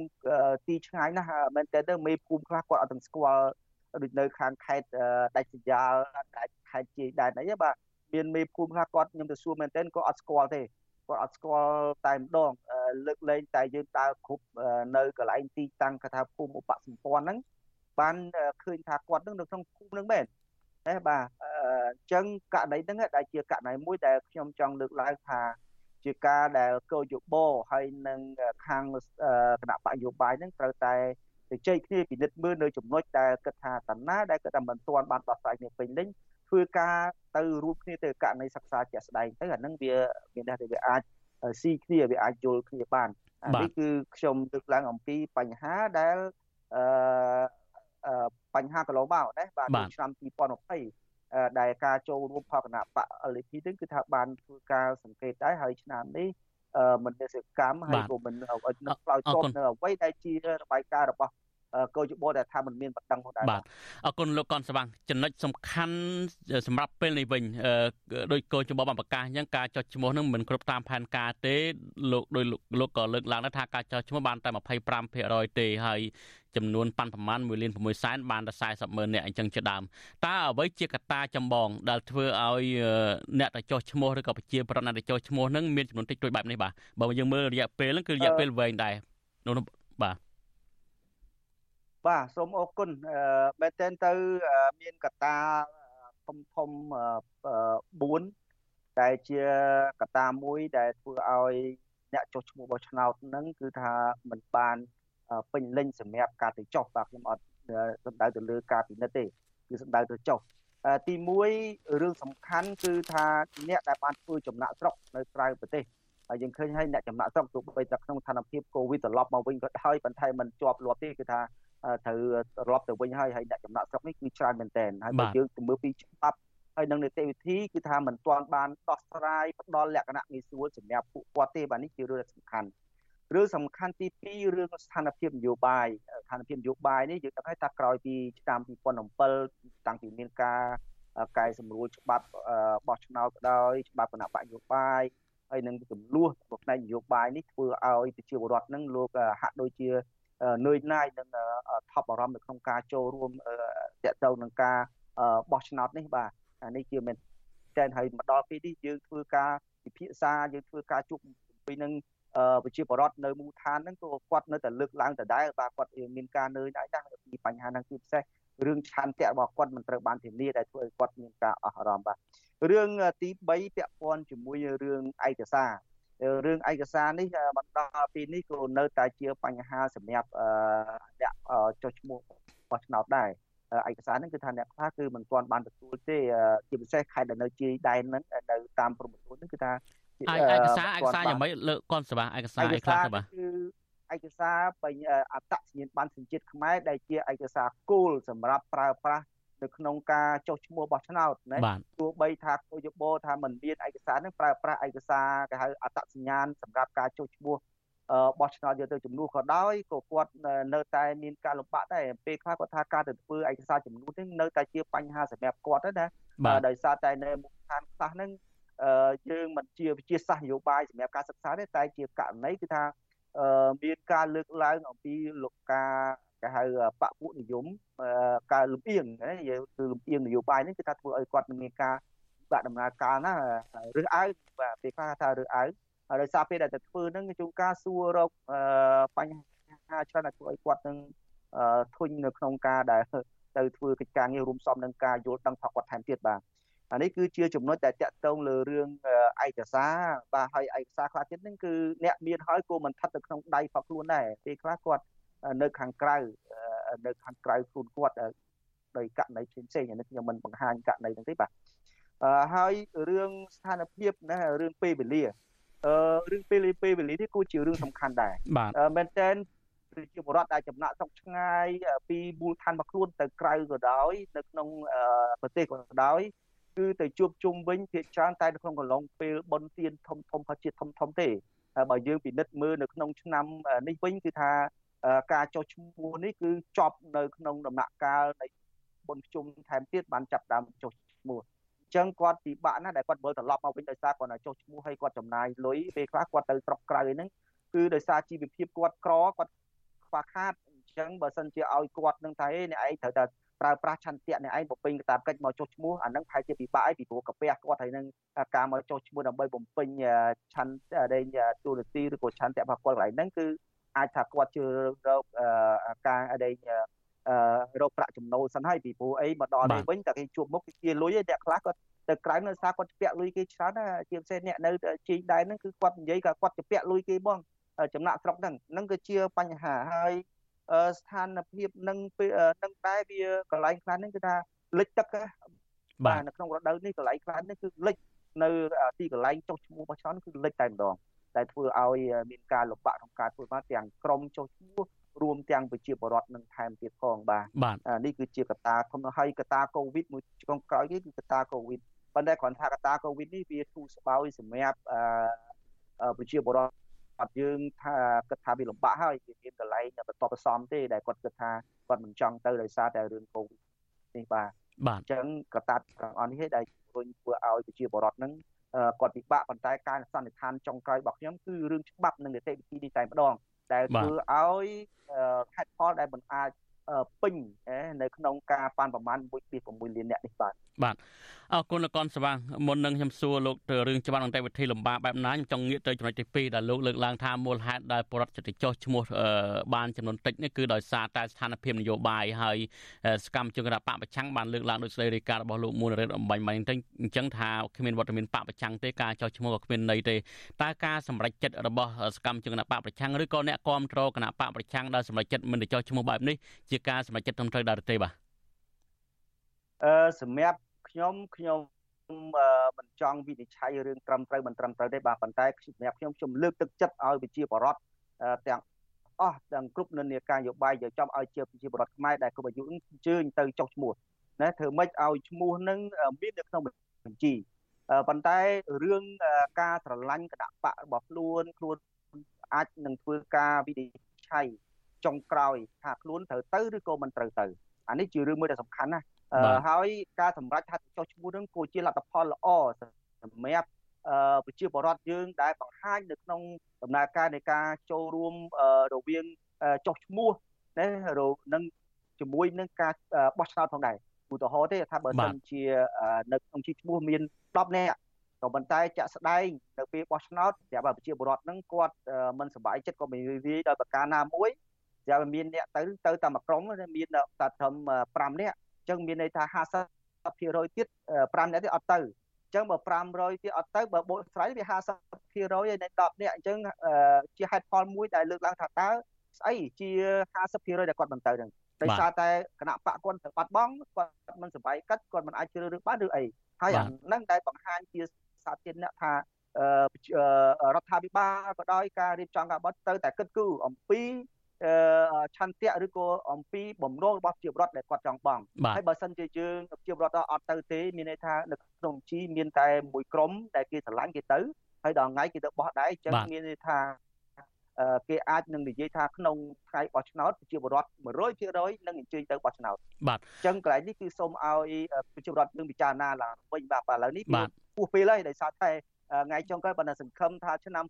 ទីឆ្ងាយណាស់មែនតើទៅមេភូមិខ្លះគាត់អត់ទាំងស្គាល់ដូចនៅខាងខេត្តដាច់ស្រយាលដាច់ខេត្តជាយដែនអីបាទ មានមេភូមិខ្លះគាត់ខ្ញុំទៅសួរមែនតើគាត់អត់ស្គាល់ទេគាត់អត់ស្គាល់តែម្ដងលើកលែងតែយើងដើរគ្រប់នៅកន្លែងទីតាំងគេថាភូមិឧបសម្ព័ន្ធហ្នឹងបានឃើញថាគាត់នឹងនៅក្នុងភូមិនឹងមែនតែបាទអញ្ចឹងករណីហ្នឹងដែលជាករណីមួយដែលខ្ញុំចង់លើកឡើងថាជាការដែលកោយោបោហើយនឹងខាងគណៈបកយោបាយហ្នឹងត្រូវតែទៅជ័យគ្នាពិនិត្យមើលនៅចំណុចដែលគិតថាតាណាដែលគិតថាមិនទាន់បានដោះស្រាយគ្នាពេញលេញ ធ្វើការទៅរួមគ្នាទៅករណីសិក្សាជាក់ស្ដែងទៅអាហ្នឹងវាមានថាវាអាចស៊ីគ្នាវាអាចយល់គ្នាបាននេះគឺខ្ញុំលើកឡើងអំពីបញ្ហាដែលអឺបញ្ហាកន្លងមកណាបាទឆ្នាំ2020ដែលការចូលរួមផលគណៈបក LP នេះគឺថាបានធ្វើការសង្កេតដែរហើយឆ្នាំនេះមិនមានសកម្មហើយក៏មិនឆ្លើយតបនៅអ្វីដែលជារបាយការណ៍របស់ កោជបដែលថាมันមានបណ្ដឹងផងដែរបាទអរគុណលោកកនស្វាងចំណុចសំខាន់សម្រាប់ពេលនេះវិញដោយកោជបបានប្រកាសអញ្ចឹងការចុះឈ្មោះនឹងមិនគ្រប់តាមផែនការទេលោកដោយលោកក៏លើកឡើងថាការចុះឈ្មោះបានតែ25%ទេហើយចំនួនប៉ាន់ប្រមាណ1លាន6សែនបានតែ40ម៉ឺននាក់អញ្ចឹងជាដើមតើអ្វីជាកត្តាចម្បងដែលធ្វើឲ្យអ្នកទៅចុះឈ្មោះឬក៏ប្រជាប្រដ្ឋអ្នកទៅចុះឈ្មោះនឹងមានចំនួនតិចតួចបែបនេះបាទបើយើងមើលរយៈពេលហ្នឹងគឺរយៈពេលវែងដែរនោះបាទ បាទសូមអរគុណមែនតើទៅមានកត្តាធំធំ4ដែលជាកត្តាមួយដែលធ្វើឲ្យអ្នកចុះឈ្មោះបោះឆ្នោតហ្នឹងគឺថាมันបានពេញលេញសម្រាប់ការទៅចុះបាទខ្ញុំអត់សំដៅទៅលើការពិនិត្យទេគឺសំដៅទៅចុះទី1រឿងសំខាន់គឺថាអ្នកដែលបានធ្វើចំណាក់ស្រុកនៅក្រៅប្រទេសហើយយើងឃើញហើយអ្នកចំណាក់ស្រុកទោះបីតែក្នុងស្ថានភាពកូវីដត្រឡប់មកវិញក៏ដោយប៉ុន្តែมันជាប់លាប់ទេគឺថា ត្រូវត្រឡប់ទៅវិញហើយហើយអ្នកចំណាក់ស្រុកនេះគឺច្រើនមែនទែនហើយបើយើងទៅមើលពីច្បាប់ហើយនឹងនីតិវិធីគឺថាมันទាន់បានដោះស្រាយផ្ដល់លក្ខណៈងាយស្រួលសម្រាប់ពួកគាត់ទេបាទនេះជារឿងសំខាន់រឿងសំខាន់ទី2រឿងស្ថានភាពនយោបាយស្ថានភាពនយោបាយនេះយើងដឹងហើយថាក្រោយពីឆ្នាំ2007តាំងពីមានការកែសម្រួលច្បាប់បោះឆ្នោតក៏ដោយច្បាប់គណៈបកនយោបាយហើយនឹងចំនួនផ្នែកនយោបាយនេះធ្វើឲ្យប្រជាពលរដ្ឋនឹងលោកហាក់ដូចជា នឿយណាយនឹងថប់អារម្មណ៍នៅក្នុងការចូលរួមតកតទៅនឹងការបោះឆ្នោតនេះបាទអានេះជាមែនតែហើយមកដល់ពេលនេះយើងធ្វើការពិភាក្សាយើងធ្វើការជួបពីនឹងប្រជាពលរដ្ឋនៅមូលដ្ឋានហ្នឹងក៏គាត់នៅតែលើកឡើងដដែលបាទគាត់មានការនឿយណាយណាស់ពីបញ្ហាហ្នឹងគឺពិសេសរឿងឆន្ទៈរបស់គាត់មិនត្រូវបានធានាដែលធ្វើឲ្យគាត់មានការអស់អារម្មណ៍បាទរឿងទី3ពាក់ព័ន្ធជាមួយរឿងឯកសារ រឿងឯកសារនេះបន្តពីនេះក៏នៅតែជាបញ្ហាសម្រាប់អ្នកចុះឈ្មោះបោះឆ្នោតដែរឯកសារហ្នឹងគឺថាអ្នកខ្លះគឺមិនទាន់បានទទួលទេជាពិសេសខេត្តដែលនៅជាយដែនហ្នឹងនៅតាមព្រំប្រទល់ហ្នឹងគឺថាឯកសារឯកសារយ៉ាងម៉េចលើកគាត់សបាឯកសារអីខ្លះទៅបាទគឺឯកសារពេញអត្តសញ្ញាណប័ណ្ណសញ្ជាតិខ្មែរដែលជាឯកសារគោលសម្រាប់ប្រើប្រាស់ នៅក្នុងការចុះឈ្មោះបោះឆ្នោតណាទោះបីថាគយបោថាมันមានឯកសារនឹងប្រើប្រាស់ឯកសារគេហៅអត្តសញ្ញាណសម្រាប់ការចុះឈ្មោះបោះឆ្នោតយកទៅចំនួនក៏ដោយក៏គាត់នៅតែមានការលំបាកដែរពេលខ្លះគាត់ថាការទៅធ្វើឯកសារចំនួននេះនៅតែជាបញ្ហាសម្រាប់គាត់ណាដោយសារតែនៅមូលដ្ឋានខ្លះហ្នឹងយើងមិនជាវិជាសាស្ត្រនយោបាយសម្រាប់ការសិក្សាទេតែជាករណីគឺថាមានការលើកឡើងអំពីលោកការ គេហៅបពុនិយមការលំអៀងណាយើងគឺលំអៀងនយោបាយនេះគឺថាធ្វើឲ្យគាត់មានការបាក់ដំណើរការណារើសអើងបាទពេលខ្លះថារើសអើងហើយដោយសារពេលដែលទៅធ្វើហ្នឹងជួនកាលសួររកបញ្ហាច្រើនដែលធ្វើឲ្យគាត់នឹងធុញនៅក្នុងការដែលទៅធ្វើកិច្ចការងាររួមសំនឹងការយល់ដឹងថាគាត់ថែមទៀតបាទអានេះគឺជាចំណុចដែលតាក់ទងលើរឿងឯកសារបាទហើយឯកសារខ្លះទៀតហ្នឹងគឺអ្នកមានហើយក៏មិនស្ថិតនៅក្នុងដៃផងខ្លួនដែរពេលខ្លះគាត់ នៅខាងក្រៅនៅខាងក្រៅខ្លួនគាត់ដោយករណីផ្សេងៗនេះខ្ញុំមិនបង្ហាញករណីហ្នឹងទេបាទអឺហើយរឿងស្ថានភាពណារឿងពេលវេលាអឺរឿងពេលពេលវេលានេះគឺជារឿងសំខាន់ដែរមែនតើប្រជាពលរដ្ឋដែលចំណាក់ស្រុកឆ្ងាយពីមូលដ្ឋានរបស់ខ្លួនទៅក្រៅក៏ដោយនៅក្នុងប្រទេសក៏ដោយគឺទៅជួបជុំវិញភាគច្រើនតែនៅក្នុងកន្លងពេលបុណ្យទានធំធំផជាតិធំធំទេបើយើងពិនិត្យមើលនៅក្នុងឆ្នាំនេះវិញគឺថា ការចុះឈ្មោះនេះគឺចប់នៅក្នុងដំណាក់កាលនៃបុណ្យជុំថែមទៀតបានចាប់ដើមចុះឈ្មោះអញ្ចឹងគាត់ពិបាកណាស់ដែលគាត់មើលត្រឡប់មកវិញដោយសារគាត់ចុះឈ្មោះហើយគាត់ចំណាយលុយពេលខ្លះគាត់ទៅស្រុកក្រៅហ្នឹងគឺដោយសារជីវភាពគាត់ក្រគាត់ខ្វះខាតអញ្ចឹងបើសិនជាឲ្យគាត់នឹងថាឯអ្នកឯងត្រូវតែប្រើប្រាស់ឆន្ទៈអ្នកឯងបំពេញកាតព្វកិច្ចមកចុះឈ្មោះអានឹងប្រហែលជាពិបាកឯងពីព្រោះកាពះគាត់ហើយនឹងការមកចុះឈ្មោះដើម្បីបំពេញឆន្ទៈដែលទូរទីឬក៏ឆន្ទៈរបស់គាត់កន្លែងហ្នឹងគឺ អាចថាគាត់ជឿរកការដែលរកប្រាក់ចំណូលសិនហើយពីព្រោះអីមកដល់នេះវិញតែគេជួបមុខគេជាលុយឯអ្នកខ្លះគាត់ទៅក្រៅនៅសារគាត់ពាក់លុយគេច្រើនណាជាពិសេសអ្នកនៅជីងដែរហ្នឹងគឺគាត់និយាយក៏គាត់ពាក់លុយគេបងចំណាក់ស្រុកហ្នឹងហ្នឹងគឺជាបញ្ហាហើយស្ថានភាពនឹងនឹងដែរវាកន្លែងខ្លះហ្នឹងគឺថាលិចទឹកបាទនៅក្នុងរដូវនេះកន្លែងខ្លះនេះគឺលិចនៅទីកន្លែងចុះឈ្មោះរបស់ច្រើនគឺលិចតែម្ដង តែធ្វើឲ្យមានការលំបាកក្នុងការធ្វើមកទាំងក្រមចុះឈ្មោះរួមទាំងប្រជាពលរដ្ឋនឹងថែមទៀតផងបាទនេះគឺជាកត្តាធំហើយកត្តាកូវីដមួយចុងក្រោយនេះគឺកត្តាកូវីដប៉ុន្តែគ្រាន់ថាកត្តាកូវីដនេះវាធូរស្បើយសម្រាប់ប្រជាពលរដ្ឋអត់យើងថាគិតថាវាលំបាកហើយវាមានកន្លែងបន្តបន្សំទេដែលគាត់គិតថាគាត់មិនចង់ទៅដោយសារតែរឿងកូវីដនេះបាទបាទអញ្ចឹងកត្តាទាំងអស់នេះដែលជំរុញធ្វើឲ្យប្រជាពលរដ្ឋនឹង គាត់ពិបាកប៉ុន្តែការសន្និដ្ឋានចុងក្រោយរបស់ខ្ញុំគឺរឿងច្បាប់និងនីតិវិធីនេះតែម្ដងដែលធ្វើឲ្យហេតុផលដែលមិនអាច ពេញនៅក្នុងការប៉ាន់ប្រមាណ1.6លានអ្នកនេះបាទបាទអរគុណលោកកនស្វាងមុននឹងខ្ញុំសួរលោកទៅរឿងច្បាប់អន្តរវិធីលំបាកបែបណាខ្ញុំចង់ងាកទៅចំណុចទី2ដែលលោកលើកឡើងថាមូលហេតុដែលបរដ្ឋចិត្តចោះឈ្មោះបានចំនួនតិចនេះគឺដោយសារតែស្ថានភាពនយោបាយហើយសកម្មជនគណបកប្រឆាំងបានលើកឡើងដោយស្ដីរាយការណ៍របស់លោកមូលរិទ្ធអំបញ្ញមិញអញ្ចឹងថាគ្មានវត្តមានបកប្រឆាំងទេការចោះឈ្មោះក៏គ្មានន័យទេតើការសម្រេចចិត្តរបស់សកម្មជនគណបកប្រឆាំងឬក៏អ្នកគាំទ្រគណបកប្រឆាំងដែលសម្រេចចិត្តមិនទៅចោះឈ្មោះបែបនេះជាការសម្រេចចិត្តត្រឹមត្រូវដែរទេបាទអឺសម្រាប់ខ្ញុំខ្ញុំមិនចង់វិនិច្ឆ័យរឿងត្រឹមត្រូវមិនត្រឹមត្រូវទេបាទប៉ុន្តែសម្រាប់ខ្ញុំខ្ញុំលើកទឹកចិត្តឲ្យវិជាបរដ្ឋទាំងអស់ទាំងគ្រប់និន្នាការយោបាយយកចំឲ្យជាវិជាបរដ្ឋខ្មែរដែលគ្រប់អាយុអញ្ជើញទៅចុះឈ្មោះណាធ្វើម៉េចឲ្យឈ្មោះនឹងមាននៅក្នុងបញ្ជីប៉ុន្តែរឿងការស្រឡាញ់គណៈបករបស់ខ្លួនខ្លួនអាចនឹងធ្វើការវិនិច្ឆ័យ ចុងក្រោយថាខ្លួនត្រូវទៅឬក៏មិនត្រូវទៅអានេះជារឿងមួយដែលសំខាន់ណាហើយការសម្រេចថាចុះឈ្មោះនឹងគួរជាលទ្ធផលល្អសម្រាប់ប្រជាពលរដ្ឋយើងដែលបង្ហាញនៅក្នុងដំណើរការនៃការចូលរួមរវាងចុះឈ្មោះណានឹងជាមួយនឹងការបោះឆ្នោតផងដែរឧទាហរណ៍ទេថាបើសិនជានៅក្នុងជីឈ្មោះមាន10នាក់ក៏ប៉ុន្តែចាក់ស្ដែងនៅពេលបោះឆ្នោតប្រាប់ឲ្យប្រជាពលរដ្ឋនឹងគាត់មិនសប្បាយចិត្តក៏មិនរីកដោយប្រការណាមួយ តែមានអ្នកទៅទៅតែមួយក្រុមមានតែត្រឹម5នាក់ចឹងមានន័យថា50%ទៀត5នាក់ទៀតអត់ទៅអញ្ចឹងបើ500ទៀតអត់ទៅបើបូកស្រ័យវា50%ហើយនៃ10នាក់អញ្ចឹងជាហេតុផលមួយដែលលើកឡើងថាតើស្អីជា50%ដែលគាត់មិនទៅហ្នឹងដោយសារតែគណៈបកគាត់ទៅបាត់បង់គាត់មិនសប្បាយកិត្តគាត់មិនអាចជ្រើសរើសបានឬអីហើយអាហ្នឹងដែលបង្ហាញជាសាធារណៈថារដ្ឋាភិបាលក៏ដោយការរៀបចំការបត់ទៅតែគិតគូរអំពី ឆន្ទៈឬក៏អំពីបំណងរបស់ប្រជាពលរដ្ឋដែលគាត់ចង់បងហើយបើសិនជាយើងប្រជាពលរដ្ឋអត់ទៅទេមានន័យថានៅក្នុងជីមានតែមួយក្រុមដែលគេឆ្លាញ់គេទៅហើយដល់ថ្ងៃគេទៅបោះដែរអញ្ចឹងមានន័យថាគេអាចនឹងនិយាយថាក្នុងថ្ងៃបោះឆ្នោតប្រជាពលរដ្ឋ100%នឹងអញ្ជើញទៅបោះឆ្នោតបាទអញ្ចឹងកន្លែងនេះគឺសូមឲ្យប្រជាពលរដ្ឋនឹងពិចារណាឡើងវិញបាទឥឡូវនេះពោះពេលហើយដោយសារតែថ្ងៃចុងក្រោយបណ្ដាសង្ឃឹមថាឆ្នាំ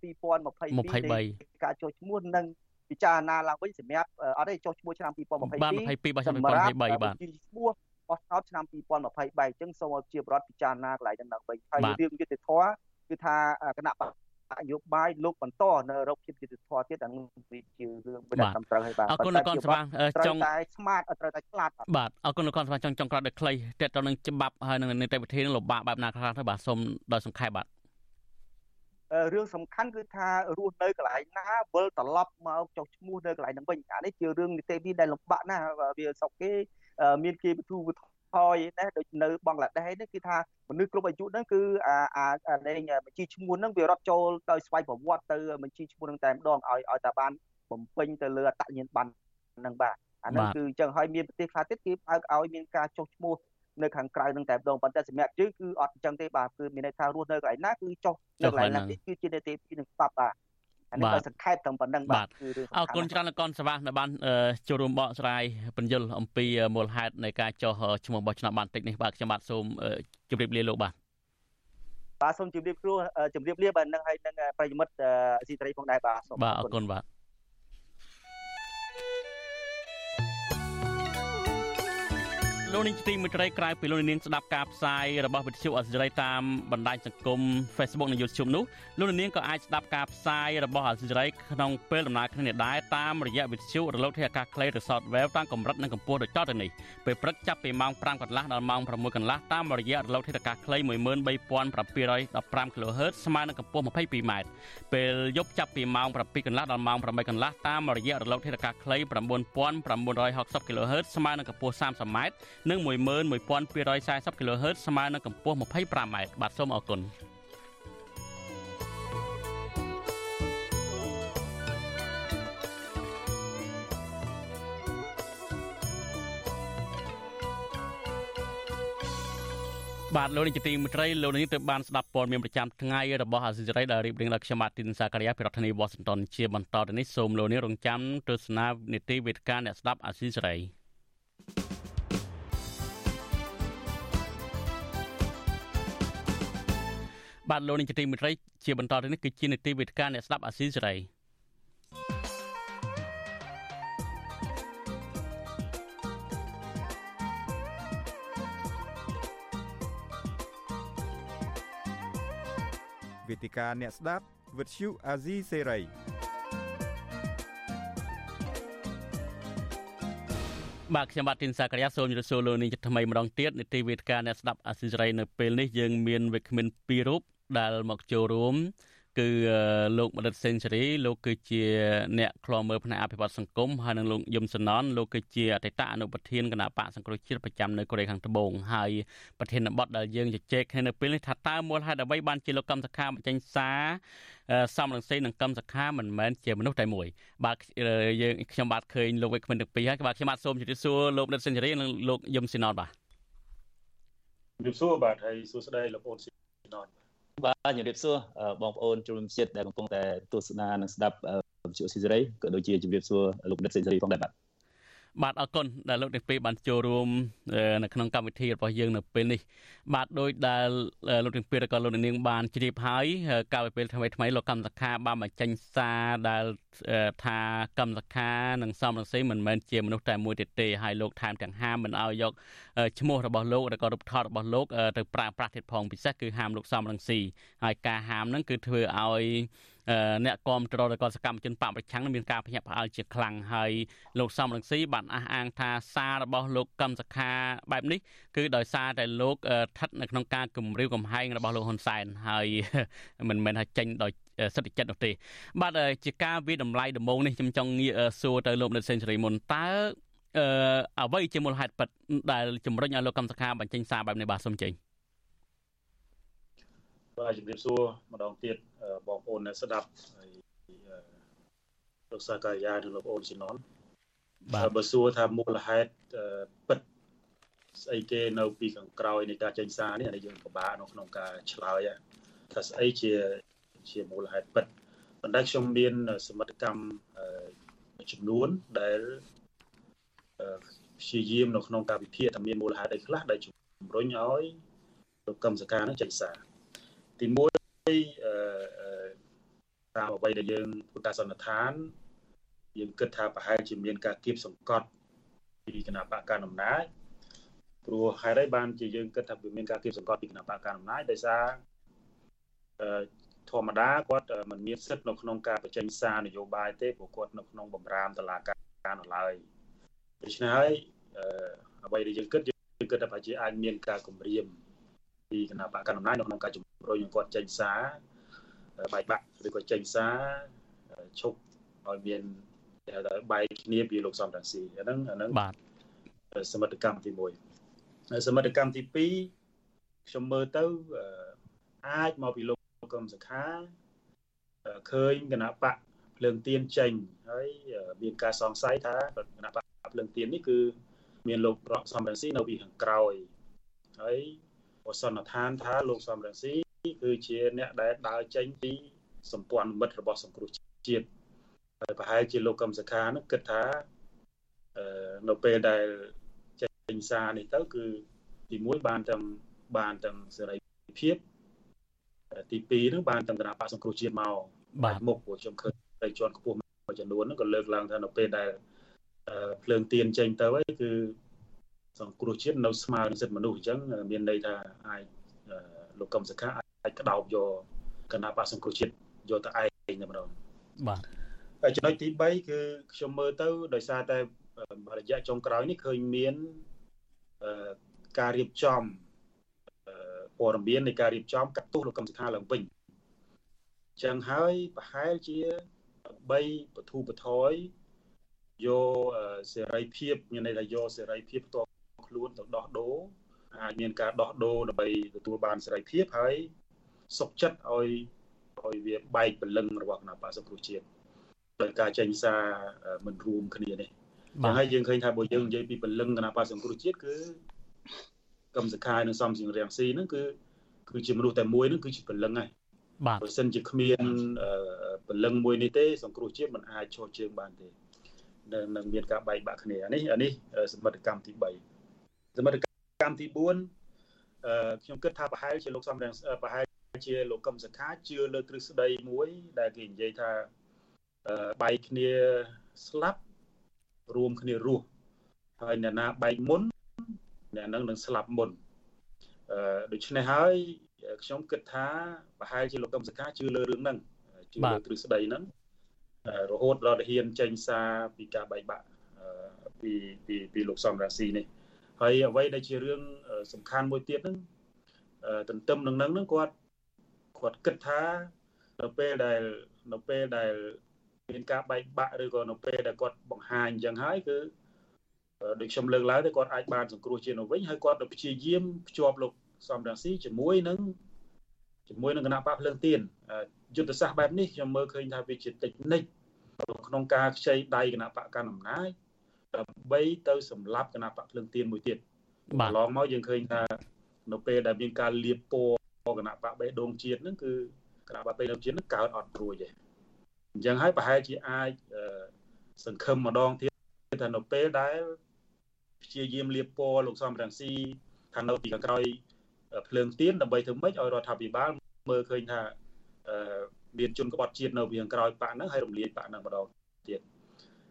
2022ការចូលឈ្មោះនឹង ពិចារណាឡើងវិញសម្រាប់អត់ទេចុះឈ្មោះឆ្នាំ2022បាទ22បោះឆ្នាំ2023បាទឈ្មោះបោះឆ្នោតឆ្នាំ2023អញ្ចឹងសូមឲ្យជាប្រដ្ឋពិចារណាកន្លែងហ្នឹងឡើងវិញហើយរឿងយុទ្ធធរគឺថាគណៈបកនយោបាយលោកបន្តនៅរោគភាពយុទ្ធធរទៀតអានឹងវាជារឿងមិនត្រឹមត្រូវហើយបាទអរគុណលោកកនស្វាងចង់តែស្មាតត្រូវតែឆ្លាតបាទអរគុណលោកកនស្វាងចង់ចង់ក្រាត់ដល់ខ្លីតើតើនឹងច្បាប់ហើយនឹងនីតិវិធីនឹងលំបាកបែបណាខ្លះទៅបាទសូមដល់សង្ខេបបាទ រឿងសំខាន់គឺថារស់នៅកន្លែងណាវិលត្រឡប់មកចុះឈ្មោះនៅកន្លែងហ្នឹងវិញអានេះជារឿងនីតិវិធីដែលលំបាកណាស់វាសុកគេមានគេបទូបថយណាដូចនៅបង់ក្លាដេសនេះគឺថាមនុស្សគ្រប់អាយុហ្នឹងគឺអាអាលេងបញ្ជីឈ្មោះហ្នឹងវារត់ចូលទៅស្វ័យប្រវត្តិទៅបញ្ជីឈ្មោះហ្នឹងតែម្ដងឲ្យឲ្យតែបានបំពេញទៅលើអត្តញ្ញាណប័ណ្ណហ្នឹងបាទអាហ្នឹងគឺអញ្ចឹងហើយមានប្រទេសខ្លះទៀតគេបើកឲ្យមានការចុះឈ្មោះ នៅខាងក្រៅនឹងតែម្ដងប៉ុន្តែសម្រាប់យើងគឺអត់អញ្ចឹងទេបាទគឺមានន័យថារស់នៅកន្លែងណាគឺចុះនៅកន្លែងណានេះគឺជានីតិវិធីនឹងស្បប់បាទអានេះក៏សង្ខេបត្រឹមប៉ុណ្្នឹងបាទគឺរឿងអរគុណច្រើនលោកកនសវាសនៅបានចូលរួមបកស្រាយបញ្យលអំពីមូលហេតុនៃការចុះឈ្មោះបោះឆ្នោតបានតិចនេះបាទខ្ញុំបាទសូមជម្រាបលាលោកបាទបាទសូមជម្រាបគ្រូជម្រាបលាបាទនឹងឲ្យនឹងប្រិយមិត្តស៊ីត្រីផងដែរបាទសូមបាទអរគុណបាទ លោកនាងទីមេត្រីក្រៅពីលោកនាងស្ដាប់ការផ្សាយរបស់វិទ្យុអសិរ័យតាមបណ្ដាញសង្គម Facebook និង YouTube នោះលោកនាងក៏អាចស្ដាប់ការផ្សាយរបស់អសិរ័យក្នុងពេលដំណើរគ្នានេះដែរតាមរយៈវិទ្យុរលកធាតុអាកាសខ្លីឬ Shortwave តាមកម្រិតនិងកម្ពស់ដូចតទៅនេះពេលព្រឹកចាប់ពីម៉ោង5កន្លះដល់ម៉ោង6កន្លះតាមរយៈរលកធាតុអាកាសខ្លី13715 kHz ស្មើនឹងកម្ពស់ 22m ពេលយប់ចាប់ពីម៉ោង7កន្លះដល់ម៉ោង8កន្លះតាមរយៈរលកធាតុអាកាសខ្លី9960 kHz ស្មើនឹងកម្ពស់ 30m និង11240 kHz ស្មើនឹងកម្ពស់ 25m បាទសូមអរគុណបាទលោកនាយកទីមេត្រីលោកនាងទើបបានស្ដាប់ព័ត៌មានប្រចាំថ្ងៃរបស់អាស៊ីសេរីដែលរៀបរៀងដោយខ្ញុំបាទទីនសាករិយាពីរដ្ឋធានី Washington ជាបន្តទៅនេះសូមលោកនាងរងចាំទស្សនានីតិវេទិកាអ្នកស្ដាប់អាស៊ីសេរី បាទលោកនាយកទីមេត្រីជាបន្តទៅនេះគឺជានីតិវិទ្យាអ្នកស្ដាប់អាស៊ីសេរីវេទិកាអ្នកស្ដាប់វិទ្យុអាស៊ីសេរីបាទខ្ញុំបាទទីនសាករិយាសូមជម្រាបសួរលោកនាងថ្មីម្ដងទៀតនីតិវេទិកាអ្នកស្ដាប់អាស៊ីសេរីនៅពេលនេះយើងមានវិក្កាមិន2រូប ដែលមកចូលរួមគឺលោកបណ្ឌិតសេនស៊ូរីលោកគឺជាអ្នកខ្លោមើលផ្នែកអភិវឌ្ឍសង្គមហើយនិងលោកយឹមសណនលោកគឺជាអតីតអនុប្រធានគណៈបកសង្គ្រោះជាតិប្រចាំនៅកូរ៉េខាងត្បូងហើយប្រធានបទដែលយើងជជែកគ្នានៅពេលនេះថាតើមូលហេតុអ្វីបានជាលោកកម្មសខាបញ្ចេញសារសំរងស៊ីនិងកម្មសខាមិនមែនជាមនុស្សតែមួយបាទយើងខ្ញុំបាទឃើញលោកវិក្កាមិនទាំងពីរហើយបាទខ្ញុំបាទសូមជម្រាបសួរលោកបណ្ឌិតសេនស៊ូរីនិងលោកយឹមសណនបាទជម្រាបសួរបាទហើយសួស្តីលោកអូនសេននបាទ ជំរាបសួរបងប្អូនជនរួមជាតិដែលកំពុងតែទស្សនានិងស្ដាប់វិទ្យុស៊ីសេរីក៏ដូចជាជំរាបសួរលោកដិតសេរីផងដែរបាទ បាទអរគុណដែលលោកទាំងពីរបានចូលរួមនៅក្នុងកម្មវិធីរបស់យើងនៅពេលនេះបាទដោយដែលលោកទាំងពីរក៏លោកនាងបានជ្រាបហើយកាលពីពេលថ្មីថ្មីលោកកម្មសខាបានបញ្ចេញសារដែលថាកម្មសខានិងសំរងស៊ីមិនមែនជាមនុស្សតែមួយទេទេហើយលោកថែមទាំងហាមមិនឲ្យយកឈ្មោះរបស់លោកឬក៏រូបថតរបស់លោកទៅប្រើប្រាស់ទៀតផងពិសេសគឺហាមលោកសំរងស៊ីហើយការហាមហ្នឹងគឺធ្វើឲ្យ អ្នកគាំទ្រដល់កសកម្មជនបកប្រឆាំងមានការភ្ញាក់ផ្អើលជាខ្លាំងហើយលោកសំរងស៊ីបានអះអាងថាសាររបស់លោកកឹមសខាបែបនេះគឺដោយសារតែលោកស្ថិតនៅក្នុងការគំរាមកំហែងរបស់លោកហ៊ុនសែនហើយមិនមែនថាចេញដោយសិទ្ធិចិត្តនោះទេបាទជាការវិតម្លៃដំបូងនេះខ្ញុំចង់ងាកសួរទៅលោកនិតសេនស៊ូរីមុនតើអឺអ្វីជាមូលហេតុពិតដែលជំរុញឲ្យលោកកម្មសខាបញ្ចេញសារបែបនេះបាទសូមចេញ បាទជំរាបសួរម្ដងទៀតបងប្អូនអ្នកស្ដាប់ហើយលោកសាកាយានិងលោកអូនស៊ីណុនបាទបើសួរថាមូលហេតុពិតស្អីគេនៅពីខាងក្រោយនៃការចេញសារនេះអានេះយើងពិបាកនៅក្នុងការឆ្លើយថាស្អីជាជាមូលហេតុពិតប៉ុន្តែខ្ញុំមានសមិទ្ធកម្មចំនួនដែលព្យាយាមនៅក្នុងការវិភាគថាមានមូលហេតុអីខ្លះដែលជំរុញឲ្យលោកកឹមសកានឹងចេញសារ ទី1អឺតាមអ្វីដែលយើងធ្វើការសន្និដ្ឋានយើងគិតថាប្រហែលជាមានការគៀបសង្កត់ពីគណៈបកកណ្ដាលអំណាចព្រោះហេតុអីបានជាយើងគិតថាវាមានការគៀបសង្កត់ពីគណៈបកកណ្ដាលអំណាចដោយសារអឺធម្មតាគាត់មិនមានសិទ្ធិនៅក្នុងការបញ្ចេញសារនយោបាយទេព្រោះគាត់នៅក្នុងបំរាមតឡាការនៅឡើយដូច្នេះហើយអ្វីដែលយើងគិតយើងគិតថាប្រហែលជាអាចមានការគម្រាមពីគណៈបកកណ្ដាលអំណាចនៅក្នុងការជំ រុញឲ្យគាត់ចេញសារបែកបាក់ឬក៏ចេញសារឈប់ឲ្យមានគេហៅថាបែកគ្នាពីលោកសំរងស៊ីអាហ្នឹងអាហ្នឹងបាទសមិទ្ធកម្មទី1សមិទ្ធកម្មទី2ខ្ញុំមើលទៅអាចមកពីលោកកឹមសុខាឃើញគណៈបកភ្លើងទៀនចេញហើយមានការសង្ស័យថាគណៈបកភ្លើងទៀននេះគឺមានលោករកសំរងស៊ីនៅពីខាងក្រោយហើយបសន្និដ្ឋានថាលោកសំរងស៊ី គឺជាអ្នកដែលដើរចេញពីសម្ព័ន្ធមិត្តរបស់សង្គ្រោះជាតិហើយប្រហែលជាលោកកឹមសុខានឹងគិតថានៅពេលដែលចេញសារនេះទៅគឺទី1បានទាំងបានទាំងសេរីភាពទី2នឹងបានទាំងគណៈបកសង្គ្រោះជាតិមកបាទមុខព្រោះខ្ញុំឃើញតែជាន់ខ្ពស់មួយចំនួនហ្នឹងក៏លើកឡើងថានៅពេលដែលភ្លើងទៀនចេញទៅហើយគឺសង្គ្រោះជាតិនៅស្មើនឹងសិទ្ធិមនុស្សអញ្ចឹងមានន័យថាអាចលោកកឹមសុខាអាច ក្តោបយកគណៈបកសង្គ្រោះជាតិយកទៅឯងតែម្ដងបាទហើយចំណុចទី3គឺខ្ញុំមើលទៅដោយសារតែរយៈចុងក្រោយនេះឃើញមានការរៀបចំព័ត៌មាននៃការរៀបចំកាត់ទោសលោកកឹមសុខាឡើងវិញចឹងហើយប្រហែលជាបីបធូបថយយកសេរីភាពមានន័យថាយកសេរីភាពផ្ទាល់ខ្លួនទៅដោះដូរអាចមានការដោះដូរដើម្បីទទួលបានសេរីភាពហើយ សុខចិត្តឲ្យឲ្យវាបែកពលឹងរបស់គណៈបក្សសង្គ្រោះជាតិដោយការចេញសារមិនរួមគ្នានេះចឹងហើយយើងឃើញថាបើយើងនិយាយពីពលឹងគណៈបក្សសង្គ្រោះជាតិគឺកម្មសខាយនិងសំសិងរាំងស៊ីហ្នឹងគឺគឺជាមនុស្សតែមួយហ្នឹងគឺជាពលឹងហើយបាទបើសិនជាគ្មានពលឹងមួយនេះទេសង្គ្រោះជាតិមិនអាចឈរជើងបានទេនឹងនឹងមានការបែកបាក់គ្នានេះអានេះសមិទ្ធកម្មទី3សមិទ្ធកម្មទី4អឺខ្ញុំគិតថាប្រហែលជាលោកសំរងប្រហែល ជាលោកកឹមសុខាជឿលើទ្រឹស្ដីមួយ ដែលគេនិយាយថាបែកគ្នាស្លាប់រួមគ្នារស់ហើយអ្នកណាបែកមុនអ្នកនឹងនឹងស្លាប់មុនអឺដូច្នេះហើយខ្ញុំគិតថាប្រហែលជាលោកកឹមសុខាជឿលើរឿងហ្នឹងជឿលើទ្រឹស្ដីហ្នឹងរហូតដល់ហ៊ានចេញសារពីការបែកបាក់ពីពីពីលោកសំរាស៊ីនេះហើយអ្វីដែលជារឿងសំខាន់មួយទៀតហ្នឹងទន្ទឹមនឹងហ្នឹងគាត់ គាត់គិតថានៅពេលដែលនៅពេលដែលមានការបែកបាក់ឬក៏នៅពេលដែលគាត់បង្ហាញអញ្ចឹងហើយគឺដូចខ្ញុំលើកឡើងទៅគាត់អាចបានសង្គ្រោះជានៅវិញហើយគាត់ទៅព្យាយាមភ្ជាប់លោកសំរងស៊ីជាមួយនឹងជាមួយនឹងគណៈបកភ្លើងទៀនយុទ្ធសាស្ត្របែបនេះខ្ញុំមើលឃើញថាវាជាតិចនិចក្នុងការខ្ចីដៃគណៈបកកណ្ដាលអំណាចដើម្បីទៅសម្លាប់គណៈបកភ្លើងទៀនមួយទៀតបាទឡងមកយើងឃើញថានៅពេលដែលមានការលៀបពណ៌ គណៈបកបេះដូងជាតិហ្នឹងគឺគណៈបកបេះដូងជាតិហ្នឹងកើតអត់រួចទេអញ្ចឹងហើយប្រហែលជាអាចសង្ឃឹមម្ដងទៀតថានៅពេលដែលព្យាយាមលៀបពណ៌លោកសំរងស៊ីថានៅពីខាងក្រោយភ្លើងទៀនដើម្បីធ្វើម៉េចឲ្យរដ្ឋាភិបាលមើលឃើញថាមានជនក្បត់ជាតិនៅពីខាងក្រោយបាក់ហ្នឹងហើយរំលាយបាក់ហ្នឹងម្ដងទៀត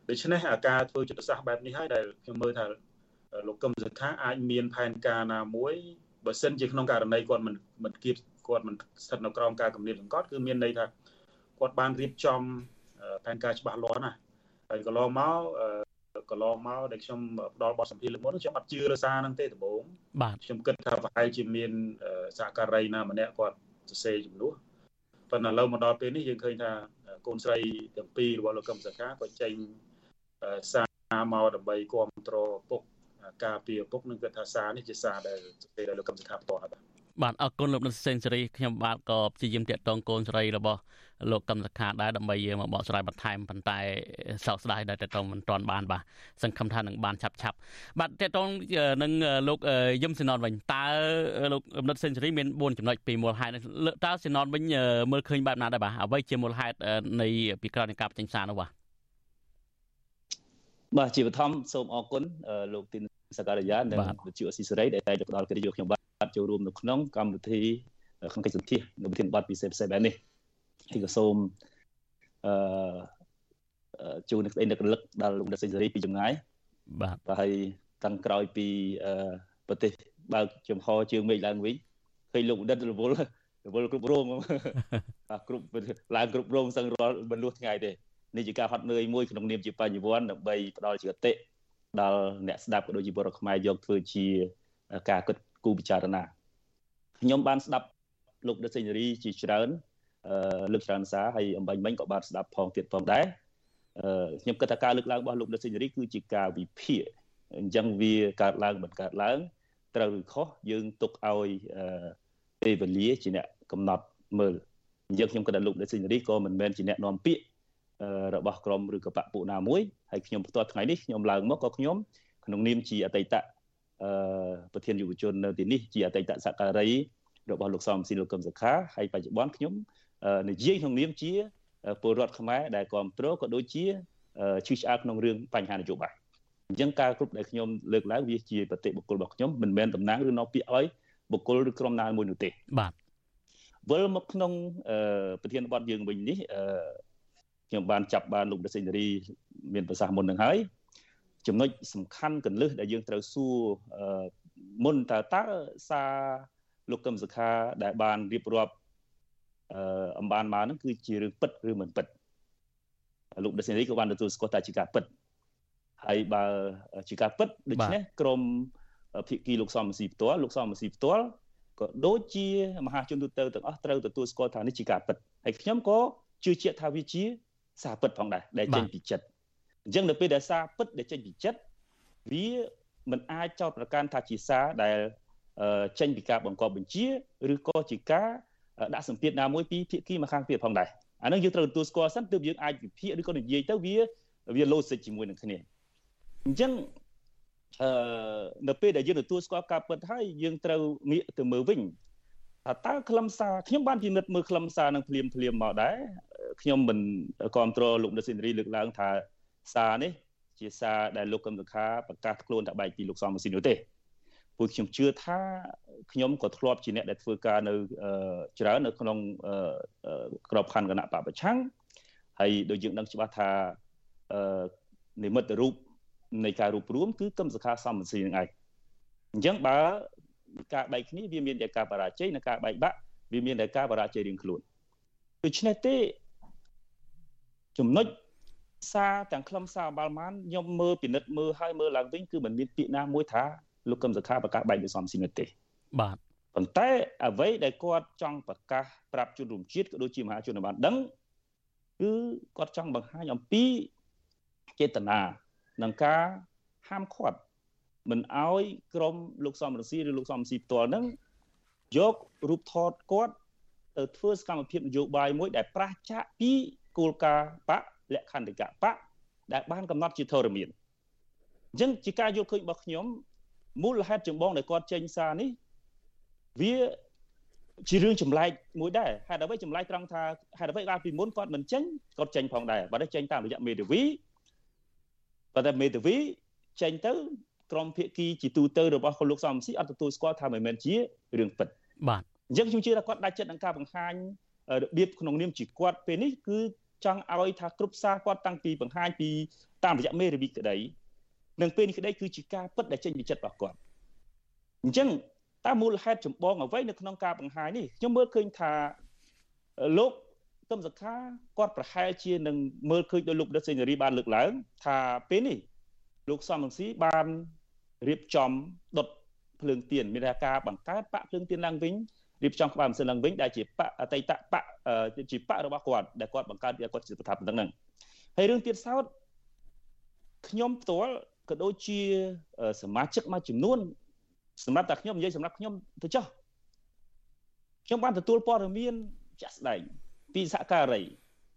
ដូច្នេះការធ្វើយុទ្ធសាស្ត្របែបនេះហើយដែលខ្ញុំមើលថាលោកកឹមសុខាអាចមានផែនការណាមួយ បើសិនជាក្នុងករណីគាត់មិនមិនគៀបគាត់មិនស្ថិតនៅក្រោមការគំរាមសង្កត់គឺមានន័យថាគាត់បានរៀបចំផែនការច្បាស់លាស់ណាស់ហើយកន្លងមកកន្លងមកដែលខ្ញុំផ្ដល់បទសម្ភាសន៍លើមុនខ្ញុំអត់ជឿលើសារហ្នឹងទេដំបូងបាទខ្ញុំគិតថាប្រហែលជាមានសហការីណាម្នាក់គាត់សរសេរជំនួសប៉ុន្តែឥឡូវមកដល់ពេលនេះយើងឃើញថាកូនស្រីទាំងពីររបស់លោកកឹមសុខាក៏ចេញសារមកដើម្បីគ្រប់គ្រងពុក ការពារពុកនឹងគាត់ថាសារនេះជាសារដែលសរសេរដោយលោកកឹមសុខាផ្ទាល់បាទបាទអរគុណលោកនិតសេនស៊ូរីខ្ញុំបាទក៏ព្យាយាមតាក់ទងកូនស្រីរបស់លោកកឹមសុខាដែរដើម្បីយកមកបកស្រាយបន្ថែមប៉ុន្តែសោកស្ដាយដែលតាក់ទងមិនទាន់បានបាទសង្ឃឹមថានឹងបានឆាប់ឆាប់បាទតាក់ទងនឹងលោកយឹមសេណនវិញតើលោកនិតសេនស៊ូរីមាន4ចំណុចពីមូលហេតុតើសេណនវិញមើលឃើញបែបណាដែរបាទអ្វីជាមូលហេតុនៃពីក្រោយនៃការបញ្ចេញសារនោះបាទបាទជាបឋមសូមអរគុណលោកទីន សការីយ៉ានិងវិទ្យុអស៊ីសេរីដែលតែផ្ដល់កិត្តិយសខ្ញុំបាទចូលរួមនៅក្នុងកម្មវិធីក្នុងកិច្ចសន្ទនានៅប្រធានបទពិសេសផ្សេងបែបនេះហើយក៏សូមអឺជួននឹកស្អីនឹករលឹកដល់លោកដិតសេរីពីចម្ងាយបាទហើយតាំងក្រោយពីប្រទេសបើកចំហជើងមេឃឡើងវិញឃើញលោកដិតរវល់រវល់គ្រប់រងគ្រប់ឡើងគ្រប់រងសឹងរាល់មិនលួសថ្ងៃទេនេះជាការហត់នឿយមួយក្នុងនាមជាបញ្ញវន្តដើម្បីផ្ដល់ជាអតិ ដល់អ្នកស្ដាប់ក៏ដូចជាពលរដ្ឋខ្មែរយកធ្វើជាការគិតគូរពិចារណាខ្ញុំបានស្ដាប់លោកដិតសេរីជាច្រើនលើកច្រើនសារហើយអំបញ្ញមិញក៏បានស្ដាប់ផងទៀតផងដែរខ្ញុំគិតថាការលើកឡើងរបស់លោកដិតសេរីគឺជាការវិភាគអញ្ចឹងវាកើតឡើងមិនកើតឡើងត្រូវឬខុសយើងទុកឲ្យពេលវេលាជាអ្នកកំណត់មើលអញ្ចឹងខ្ញុំគិតថាលោកដេសិនរីក៏មិនមែនជាអ្នកនាំពាក្យ របស់ក្រមឬក៏បពពួកណាមួយហើយខ្ញុំផ្ទាល់ថ្ងៃនេះខ្ញុំឡើងមកក៏ខ្ញុំក្នុងនាមជាអតីតអឺប្រធានយុវជននៅទីនេះជាអតីតសក្ការីរបស់លោកសំស៊ីលោកកឹមសុខាហើយបច្ចុប្បន្នខ្ញុំនិយាយក្នុងនាមជាពលរដ្ឋខ្មែរដែលគ្រប់គ្រងក៏ដូចជាឈឺឆ្អាលក្នុងរឿងបញ្ហានយោបាយអញ្ចឹងការគ្រប់ដែលខ្ញុំលើកឡើងវាជាបតិបុគ្គលរបស់ខ្ញុំមិនមែនតំណាងឬនាំពាក្យឲ្យបុគ្គលឬក្រុមណាមួយនោះទេបាទវិលមកក្នុងប្រធានបទយើងវិញនេះ ខ្ញុំបានចាប់បានលោកដេសិនរីមានប្រសាសន៍មុននឹងហើយចំណុចសំខាន់កន្លឹះដែលយើងត្រូវសួរមុនតើតើសារលោកកឹមសុខាដែលបានរៀបរាប់អឺអំបានមកហ្នឹងគឺជារឿងពិតឬមិនពិតលោកដេសិនរីក៏បានទទួលស្គាល់ថាជាការពិតហើយបើជាការពិតដូច្នេះក្រមភិក្ខីលោកសំស៊ីផ្ទាល់លោកសំស៊ីផ្ទាល់ក៏ដូចជាមហាជនទូទៅទាំងអស់ត្រូវទទួលស្គាល់ថានេះជាការពិតហើយខ្ញុំក៏ជឿជាក់ថាវាជា សារពិតផងដែរដែលចេញពីចិត្តអញ្ចឹងនៅពេលដែលសារពិតដែលចេញពីចិត្តវាមិនអាចចោទប្រកាន់ថាជាសារដែលចេញពីការបង្កប់បញ្ជាឬក៏ជាការដាក់សម្ពាធណាមួយពីភាគីម្ខាងទៀតផងដែរអានឹងយើងត្រូវទទួលស្គាល់សិនទើបយើងអាចវិភាគឬក៏និយាយទៅវាវា logic ជាមួយនឹងគ្នាអញ្ចឹងអឺនៅពេលដែលយើងទទួលស្គាល់ការពិតហើយយើងត្រូវងាកទៅមើលវិញថាតើខ្លឹមសារខ្ញុំបានពិនិត្យមើលខ្លឹមសារនឹងភ្លាមភ្លាមមកដែរ ខ្ញុំមិនគ្រប់គ្រងលោកដេសិនរីលើកឡើងថាសារនេះជាសារដែលលោកកឹមសុខាប្រកាសខ្លួនថាបែកពីលោកសំស៊ីនោះទេព្រោះខ្ញុំជឿថាខ្ញុំក៏ធ្លាប់ជាអ្នកដែលធ្វើការនៅច្រើននៅក្នុងក្របខ័ណ្ឌគណៈបពប្រឆាំងហើយដូចយើងដឹងច្បាស់ថានិមិត្តរូបនៃការរួបរวมគឺកឹមសុខាសំស៊ីនឹងឯងអញ្ចឹងបើការបែកគ្នាវាមានតែការបរាជ័យនិងការបែកបាក់វាមានតែការបរាជ័យរៀងខ្លួនដូច្នេះទេ ចំណុចសារទាំងខ្លឹមសារបាល់ម៉ានខ្ញុំមើលពិនិត្យមើលហើយមើលឡើងវិញគឺมันមានពាក្យណាមួយថាលោកកឹមសុខាប្រកាសបែកពីសំស៊ីនោះទេបាទប៉ុន្តែអ្វីដែលគាត់ចង់ប្រកាសប្រាប់ជនរួមជាតិក៏ដូចជាមហាជនបានដឹងគឺគាត់ចង់បង្ហាញអំពីចេតនានឹងការហាមឃាត់មិនអោយក្រុមលោកសំរងស៊ីឬលោកសំស៊ីផ្ទាល់នឹងយករូបថតគាត់ទៅធ្វើសកម្មភាពនយោបាយមួយដែលប្រឆាចពី គោលការណ៍បកលក្ខន្តិកៈបកដែលបានកំណត់ជាធរមានអញ្ចឹងជាការយល់ឃើញរបស់ខ្ញុំមូលហេតុចម្បងដែលគាត់ចេញសារនេះវាជារឿងចម្លែកមួយដែរហេតុអ្វីចម្លែកត្រង់ថាហេតុអ្វីកាលពីមុនគាត់មិនចេញគាត់ចេញផងដែរបើតែចេញតាមរយៈមេធាវីប៉ុន្តែមេធាវីចេញទៅក្រមភាគីជាទូទៅរបស់លោកសំស៊ីអត់ទទួលស្គាល់ថាមិនមែនជារឿងពិតបាទអញ្ចឹងខ្ញុំជឿថាគាត់ដាច់ចិត្តនឹងការបង្ហាញរបៀបក្នុងនាមជាគាត់ពេលនេះគឺ ចង់ឲ្យថាគ្រប់សារគាត់តាំងពីបង្ហាញពីតាមរយៈមេធាវីក្តីនឹងពេលនេះក្តីគឺជាការពិតដែលចេញពីចិត្តរបស់គាត់អញ្ចឹងតើមូលហេតុចម្បងអ្វីនៅក្នុងការបង្ហាញនេះខ្ញុំមើលឃើញថាលោកកឹមសុខាគាត់ប្រហែលជានឹងមើលឃើញដោយលោកដិតសេនារីបានលើកឡើង ថាពេលនេះលោកសំរងស៊ីបានរៀបចំដុតភ្លើងទៀនមានថាការបង្កើតបាក់ភ្លើងទៀនឡើងវិញ រៀបចំក្បាលម៉ាស៊ីនឡើងវិញដែលជាបកអតីតបកជាបករបស់គាត់ដែលគាត់បង្កើតវាគាត់ជាប្រថាប់ហ្នឹងហើយរឿងទៀតសោតខ្ញុំផ្ទាល់ក៏ដូចជាសមាជិកមួយចំនួនសម្រាប់តែខ្ញុំនិយាយសម្រាប់ខ្ញុំទៅចុះខ្ញុំបានទទួលព័ត៌មានជាក់ស្ដែងពីសហការី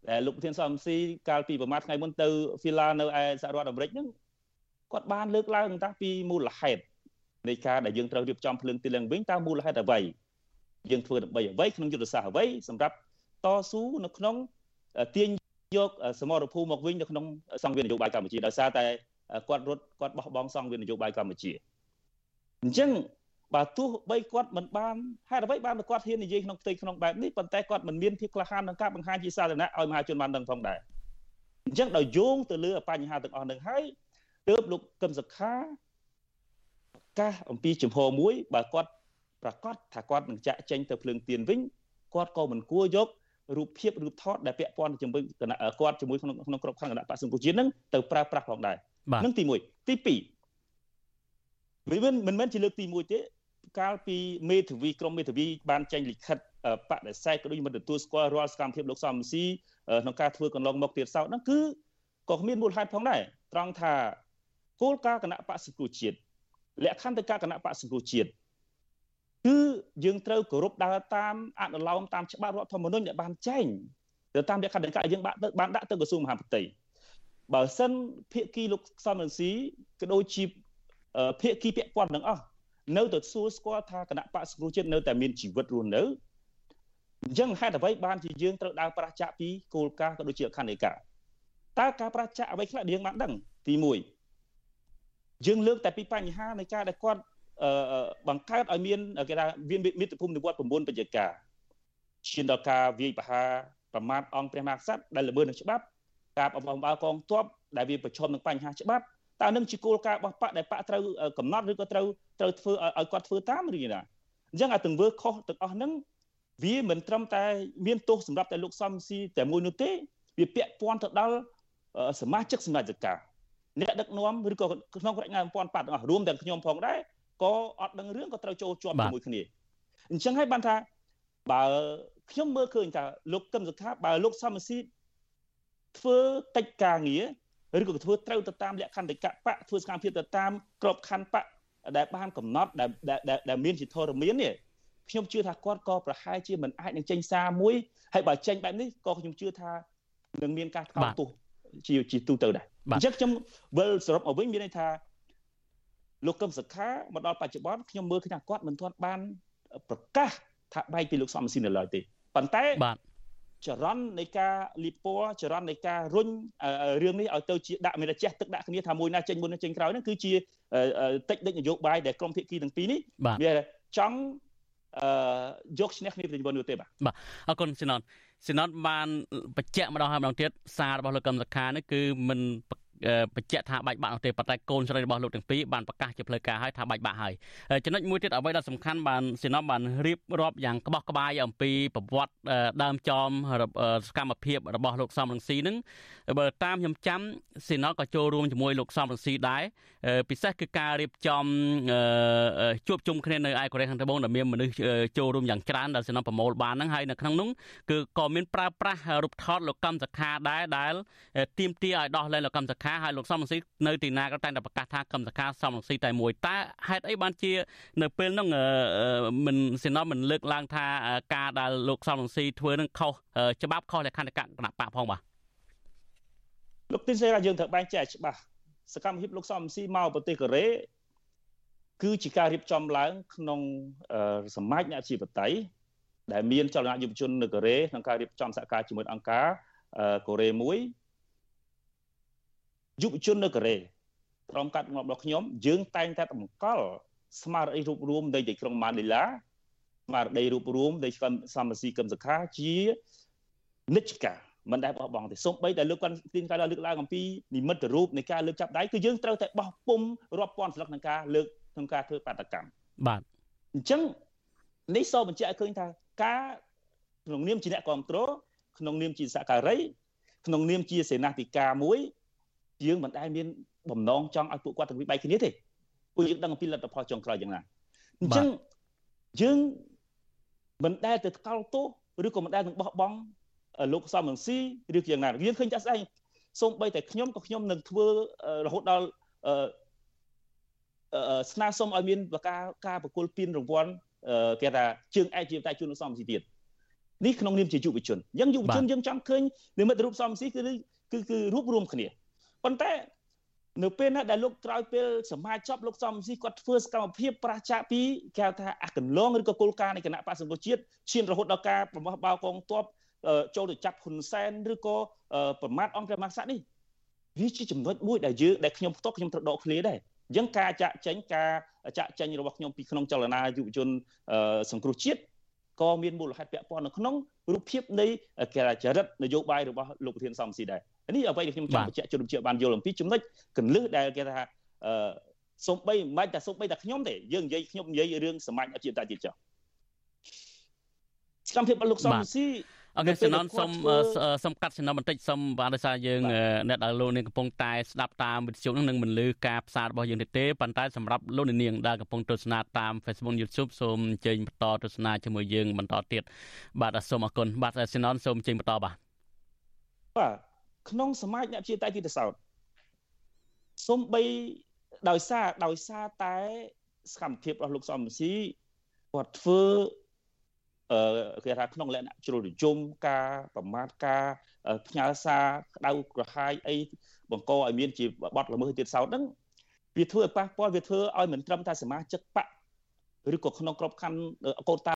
ដែលលោកប្រធានសំស៊ីកាលពីប្រមាណថ្ងៃមុនទៅហ្វីឡានៅឯសហរដ្ឋអាមេរិកហ្នឹងគាត់បានលើកឡើងតាពីមូលហេតុនៃការដែលយើងត្រូវរៀបចំភ្លើងទីឡើងវិញតើមូលហេតុអ្វី យើងធ្វើដើម្បីអ្វីក្នុងយុទ្ធសាស្ត្រអ្វីសម្រាប់តស៊ូនៅក្នុងទាញយកសមរភូមិមកវិញនៅក្នុងសង្វៀននយោបាយកម្ពុជាដោយសារតែគាត់រត់គាត់បោះបង់សង្វៀននយោបាយកម្ពុជាអញ្ចឹងបើទោះបីគាត់មិនបានហេតុអ្វីបានគាត់ហ៊ាននិយាយក្នុងផ្ទៃក្នុងបែបនេះប៉ុន្តែគាត់មិនមានភាពក្លាហានក្នុងការបង្ហាញជាសាធារណៈឲ្យមហាជនបានដឹងផងដែរអញ្ចឹងដោយយោងទៅលើបញ្ហាទាំងអស់នឹងហើយទើបលោកកឹមសុខាប្រកាសអំពីចំហមួយបើគាត់ ប្រកាសថាគាត់នឹងចាក់ចេញទៅភ្លើងទៀនវិញគាត់ក៏មិនគួរយករូបភាពរូបថតដែលពាក់ព័ន្ធជាមួយគណៈគាត់ជាមួយក្នុងក្នុងក្របខ័ណ្ឌគណៈបក្សសង្គមជាតិនឹងទៅប្រើប្រាស់ផងដែរនឹងទី1ទី2វាមិនមិនមែនជាលើកទី1ទេកាលពីមេធាវីក្រមមេធាវីបានចេញលិខិតបដិសេធក៏ដូចមិនទទួលស្គាល់រាល់សកម្មភាពលោកសំស៊ីក្នុងការធ្វើកន្លងមកទៀតសោតហ្នឹងគឺក៏គ្មានមូលហេតុផងដែរត្រង់ថាគោលការណ៍គណៈបកសង្គ្រោះជាតិលក្ខន្តិកគណៈបកសង្គ្រោះជាតិ គឺយើងត្រូវគោរពដើរតាមអនុលោមតាមច្បាប់រដ្ឋធម្មនុញ្ញដែលបានចែងទៅតាមលក្ខន្តិកយើងបានបានដាក់ទៅក្រសួងមហាផ្ទៃបើសិនភាគីលោកសំរងស៊ីក៏ដូចជាភាគីពាក់ព័ន្ធទាំងអស់នៅតែសួរស្គាល់ថាគណៈបកសង្គ្រោះជាតិនៅតែមានជីវិតរស់នៅអញ្ចឹងហេតុអ្វីបានជាយើងត្រូវដើរប្រឆាំងពីគោលការណ៍ក៏ដូចជាអខណ្ឌនិកាតើការប្រឆាំងអ្វីខ្លះយើងបានដឹងទី1យើងលើកតែពីបញ្ហានៃការដែលគាត់ បង្កើតឲ្យមានគេថាមាតុភូមិនិវត្ត9បច្ចុប្បន្នឈានដល់ការវាយប្រហារប្រមាថអង្គព្រះមហាក្សត្រដែលល្មើសនឹងច្បាប់ការបំបំបើកងទ័ពដែលវាប្រឈមនឹងបញ្ហាច្បាប់តើនឹងជាគោលការណ៍របស់បកដែលបកត្រូវកំណត់ឬក៏ត្រូវត្រូវធ្វើឲ្យគាត់ធ្វើតាមឬយ៉ាងណាអញ្ចឹងអាទង្វើខុសទាំងអស់ហ្នឹងវាមិនត្រឹមតែមានទោសសម្រាប់តែលោកសំស៊ីតែមួយនោះទេវាពាក់ព័ន្ធទៅដល់សមាជិកសមាជិកាអ្នកដឹកនាំឬក៏ក្នុងរចនាសម្ព័ន្ធបកទាំងអស់រួមទាំងខ្ញុំផងដែរ ក៏អត់ដឹងរឿងក៏ត្រូវចូលជាប់ជាមួយគ្នាអញ្ចឹងហើយបានថាបើខ្ញុំមើលឃើញថាលោកកឹមសុខាបើលោកសំស៊ីធ្វើកិច្ចការងារឬក៏ធ្វើត្រូវទៅតាមលក្ខន្តិកៈបកធ្វើសកម្មភាពទៅតាមក្របខ័ណ្ឌបកដែលបានកំណត់ដែលដែលមានជាធរមាននេះខ្ញុំជឿថាគាត់ក៏ប្រហែលជាមិនអាចនឹងចេញសារមួយហើយបើចេញបែបនេះក៏ខ្ញុំជឿថានឹងមានការថ្កោលទោសជាជាទូទៅដែរអញ្ចឹងខ្ញុំវិលសរុបមកវិញមានន័យថា លោកកឹមសុខាមកដល់បច្ចុប្បន្នខ្ញុំមើលឃើញថាគាត់មិនទាន់បានប្រកាសថាបែកពីលោកសំស៊ីននៅឡើយទេប៉ុន្តែបាទចរន្តនៃការលីពណ៌ចរន្តនៃការរុញរឿងនេះឲ្យទៅជាដាក់មានតែចេះទឹកដាក់គ្នាថាមួយណាចេញមុនចេញក្រោយហ្នឹងគឺជាតិចដេចនយោបាយដែលក្រុមភាគីទាំងពីរនេះវាចង់អឺយកឈ្នះគ្នាប្រតិបត្តិនោះទេបាទបាទអរគុណស៊ីណុតស៊ីណុតបានបញ្ជាក់ម្ដងហើយម្ដងទៀតសាររបស់លោកកឹមសុខានេះគឺមិនប ញ្ជាក់ថាបាច់បាក់នោះទេប៉ុន្តែកូនស្រីរបស់លោកទាំងពីរបានប្រកាសជាផ្លូវការហើយថាបាច់បាក់ហើយចំណុចមួយទៀតអ្វីដែលសំខាន់បានសេណមបានរៀបរាប់យ៉ាងក្បោះក្បាយអំពីប្រវត្តិដើមចមសកម្មភាពរបស់លោកសំរងស៊ីនឹងបើតាមខ្ញុំចាំសេណក៏ចូលរួមជាមួយលោកសំរងស៊ីដែរពិសេសគឺការរៀបចំជួបជុំគ្នានៅឯកូរ៉េខាងត្បូងដែលមានមនុស្សចូលរួមយ៉ាងច្រើនដែលសេណប្រមូលបានហ្នឹងហើយនៅក្នុងនោះគឺក៏មានប្រើប្រាស់រូបថតលោកកម្មសខាដែរដែលទៀមទាឲ្យដោះលែងលោកកម្មសខាហើយលោកសំរងស៊ីនៅទីណាក៏តែងតែប្រកាសថាកម្មសខាសំរងស៊ីតែមួយតើហេតុអីបានជា នៅពេលហ្នឹងមិនសេណមិនលើកឡើងថាការដែលលោកសំរងស៊ីធ្វើនឹងខុសច្បាប់ខុសលក្ខន្តិកៈគណៈបកផងបាទលោកទីសេរាយើងត្រូវបែងចែកច្បាស់សកម្មភាពលោកសំស៊ីមកប្រទេសកូរ៉េគឺជាការរៀបចំឡើង ក្នុងសមាជអ្នកជីវតៃដែលមានចលនាយុវជននៅកូរ៉េក្នុងការរៀបចំសហការជាមួយអង្គការកូរ៉េមួយ យុវជននៅកូរ៉េក្រុមកាត់ងាប់របស់ខ្ញុំយើងតែងតែតម្កល់ស្មារតីរូបរួមនៃទីក្រុងម៉ានីឡាស្មារតីរូបរួមនៃសំស៊ីកឹមសខាជានិច្ចកាមិនដែលបោះបង់ទេសូម្បីតែលើកគាត់ទីនការលើកឡើងអំពីនិមិត្តរូបនៃការលើកចាប់ដៃគឺយើងត្រូវតែបោះពុំរាប់ពាន់ស្លឹកក្នុងការលើកក្នុងការធ្វើបាតកម្មបាទអញ្ចឹងនេះសូមបញ្ជាក់ឲ្យឃើញថាការក្នុងនាមជាអ្នកគ្រប់គ្រងក្នុងនាមជាសហការីក្នុងនាមជាសេនាធិការមួយ យើងមិនដែលមានបំណងចង់ឲ្យពួកគាត់ទាំងពីរបែកគ្នាទេពួកយើងដឹងអំពីលទ្ធផលចុងក្រោយយ៉ាងណាអញ្ចឹងយើងមិនដែលទៅថ្កោលទោសឬក៏មិនដែលនឹងបោះបង់លោកសំរងស៊ីឬយ៉ាងណាយើងឃើញចាស់ស្អីសូម្បីតែខ្ញុំក៏ខ្ញុំនឹងធ្វើរហូតដល់ស្នើសុំឲ្យមានការការប្រគល់ពានរង្វាន់គេថាជើងឯកជាតែជូនលោកសំស៊ីទៀតនេះក្នុងនាមជាយុវជនអញ្ចឹងយុវជនយើងចង់ឃើញនិមិត្តរូបសំស៊ីគឺគឺគឺរួបរวมគ្នា ប៉ុន្តែនៅពេលណាដែលលោកក្រោយពេលសមាជប់លោកសំស៊ីគាត់ធ្វើសកម្មភាពប្រឆាចពីគេថាអាកន្លងឬក៏គោលការណ៍នៃគណៈបក្សសង្គមជាតិឈានរហូតដល់ការប្រមោះបោកងទ័ពចូលទៅចាប់ហ៊ុនសែនឬក៏ប្រមាថអង្គព្រះមហាក្សត្រនេះវាជាចំណុចមួយដែលយើងដែលខ្ញុំផ្ទាល់ខ្ញុំត្រូវដកឃ្លាដែរអញ្ចឹងការចាក់ចេញការចាក់ចេញរបស់ខ្ញុំពីក្នុងចលនាយុវជនសង្គ្រោះជាតិក៏មានមូលហេតុពាក់ព័ន្ធនៅក្នុងរូបភាពនៃគេចរិតនយោបាយរបស់លោកប្រធានសំស៊ីដែរ នេះអ្វីដែលខ្ញុំចង់បញ្ជាក់ជម្រាបជឿបានយល់អំពីចំណុចកលឹះដែលគេថាអឺសំបីមិនបាច់តែសំបីតែខ្ញុំទេយើងនិយាយខ្ញុំនិយាយរឿងសមាជអជាតិទៀតចុះសកម្មភាពរបស់លោកសំស៊ីអរគុណសំណសូមសូមកាត់សំណបន្តិចសូមបានដោយសារយើងអ្នកដែលលោកនាងកំពុងតែស្ដាប់តាមវិទ្យុនឹងមិនលឺការផ្សាយរបស់យើងទេប៉ុន្តែសម្រាប់លោកនាងដែលកំពុងទស្សនាតាម Facebook YouTube សូមអញ្ជើញបន្តទស្សនាជាមួយយើងបន្តទៀតបាទសូមអរគុណបាទសំណសូមអញ្ជើញបន្តបាទបាទ ក្នុងសមាជអ្នកជាតៃទីតសោតសំបីដោយសារដោយសារតែសកម្មភាពរបស់លោកសំស៊ីគាត់ធ្វើអឺគេថាក្នុងលក្ខណៈជ្រុលនិយមការប្រមាថការផ្ញើសារក្តៅក្រហាយអីបង្កឲ្យមានជាបទល្មើសទៀតសោតហ្នឹងវាធ្វើឲ្យប៉ះពាល់វាធ្វើឲ្យមិនត្រឹមតែសមាជិកបកឬក៏ក្នុងក្របខ័ណ្ឌកូនតា